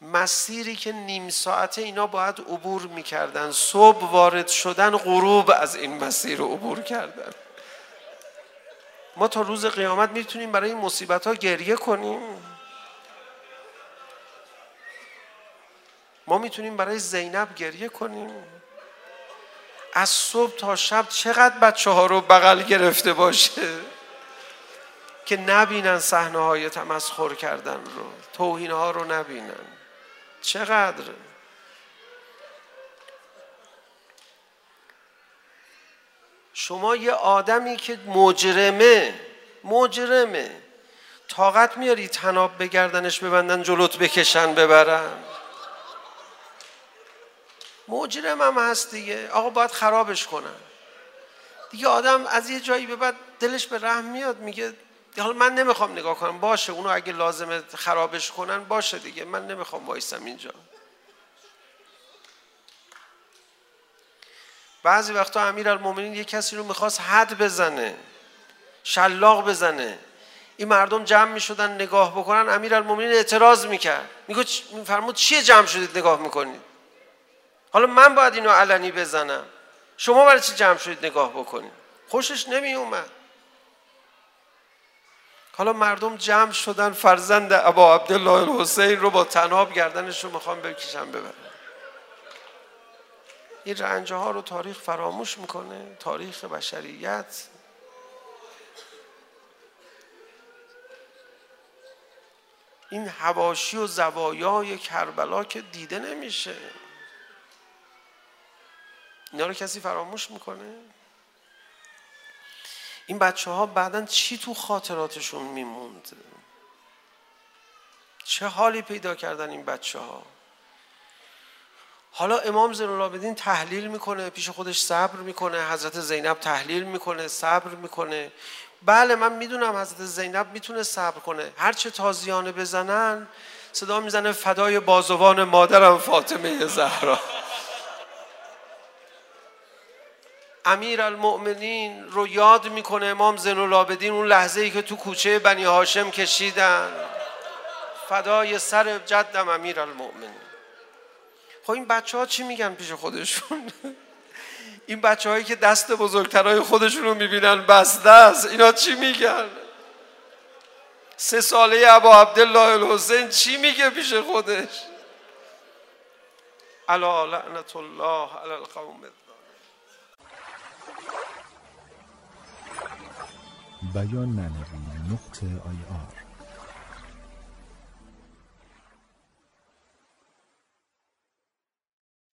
مسیری که نیم ساعت اینا باید عبور میکردن. صبح وارد شدن غروب از این مسیر رو عبور کردن. ما تا روز قیامت میتونیم برای این مصیبت ها گریه کنیم. ما میتونیم برای زینب گریه کنیم. از صبح تا شب چقدر بچه ها رو بغل گرفته باشه که نبینن صحنه های تمسخر کردن رو توهین ها رو نبینن. چقدر شما یه آدمی که مجرمه مجرمه طاقت میاری تناب بگردنش ببندن جلوت بکشن ببرن مجرم هم هست دیگه آقا باید خرابش کنن دیگه آدم از یه جایی به بعد دلش به رحم میاد میگه حالا من نمیخوام نگاه کنم. باشه اونو اگه لازمه خرابش کنن باشه دیگه. من نمیخوام وایسم اینجا. بعضی وقتا امیر المومنین یه کسی رو میخواست حد بزنه شلاق بزنه. این مردم جمع میشدن نگاه بکنن. امیر المومنین اعتراض میکرد. میگو فرمود چیه جمع شدید نگاه میکنید؟ حالا من باید اینو علنی بزنم. شما برای چی جمع شدید نگاه بکنید؟ خوشش نمی اومد حالا مردم جمع شدن فرزند ابا عبدالله الحسین رو با تناب گردنش رو میخوام بکشم ببرن این رنجه ها رو تاریخ فراموش میکنه تاریخ بشریت. این هواشی و زوایای کربلا که دیده نمیشه. اینا رو کسی فراموش میکنه؟ این بچه ها بعدا چی تو خاطراتشون میموند؟ چه حالی پیدا کردن این بچه ها حالا امام زین العابدین تحلیل میکنه پیش خودش صبر میکنه حضرت زینب تحلیل میکنه صبر میکنه. بله من میدونم حضرت زینب میتونه صبر کنه. هر چه تازیانه بزنن صدا میزنه فدای بازوان مادرم فاطمه زهرا. امیر المؤمنین رو یاد میکنه امام زن العابدین اون لحظه ای که تو کوچه بنی هاشم کشیدن فدای سر جدم امیر المؤمنین خب این بچه ها چی میگن پیش خودشون؟ این بچه هایی که دست بزرگترهای خودشون رو میبینن بسته است اینا چی میگن؟ سه ساله ابا عبدالله الحسین چی میگه پیش خودش؟ علا لعنت الله علی القوم بیان معنوی نقط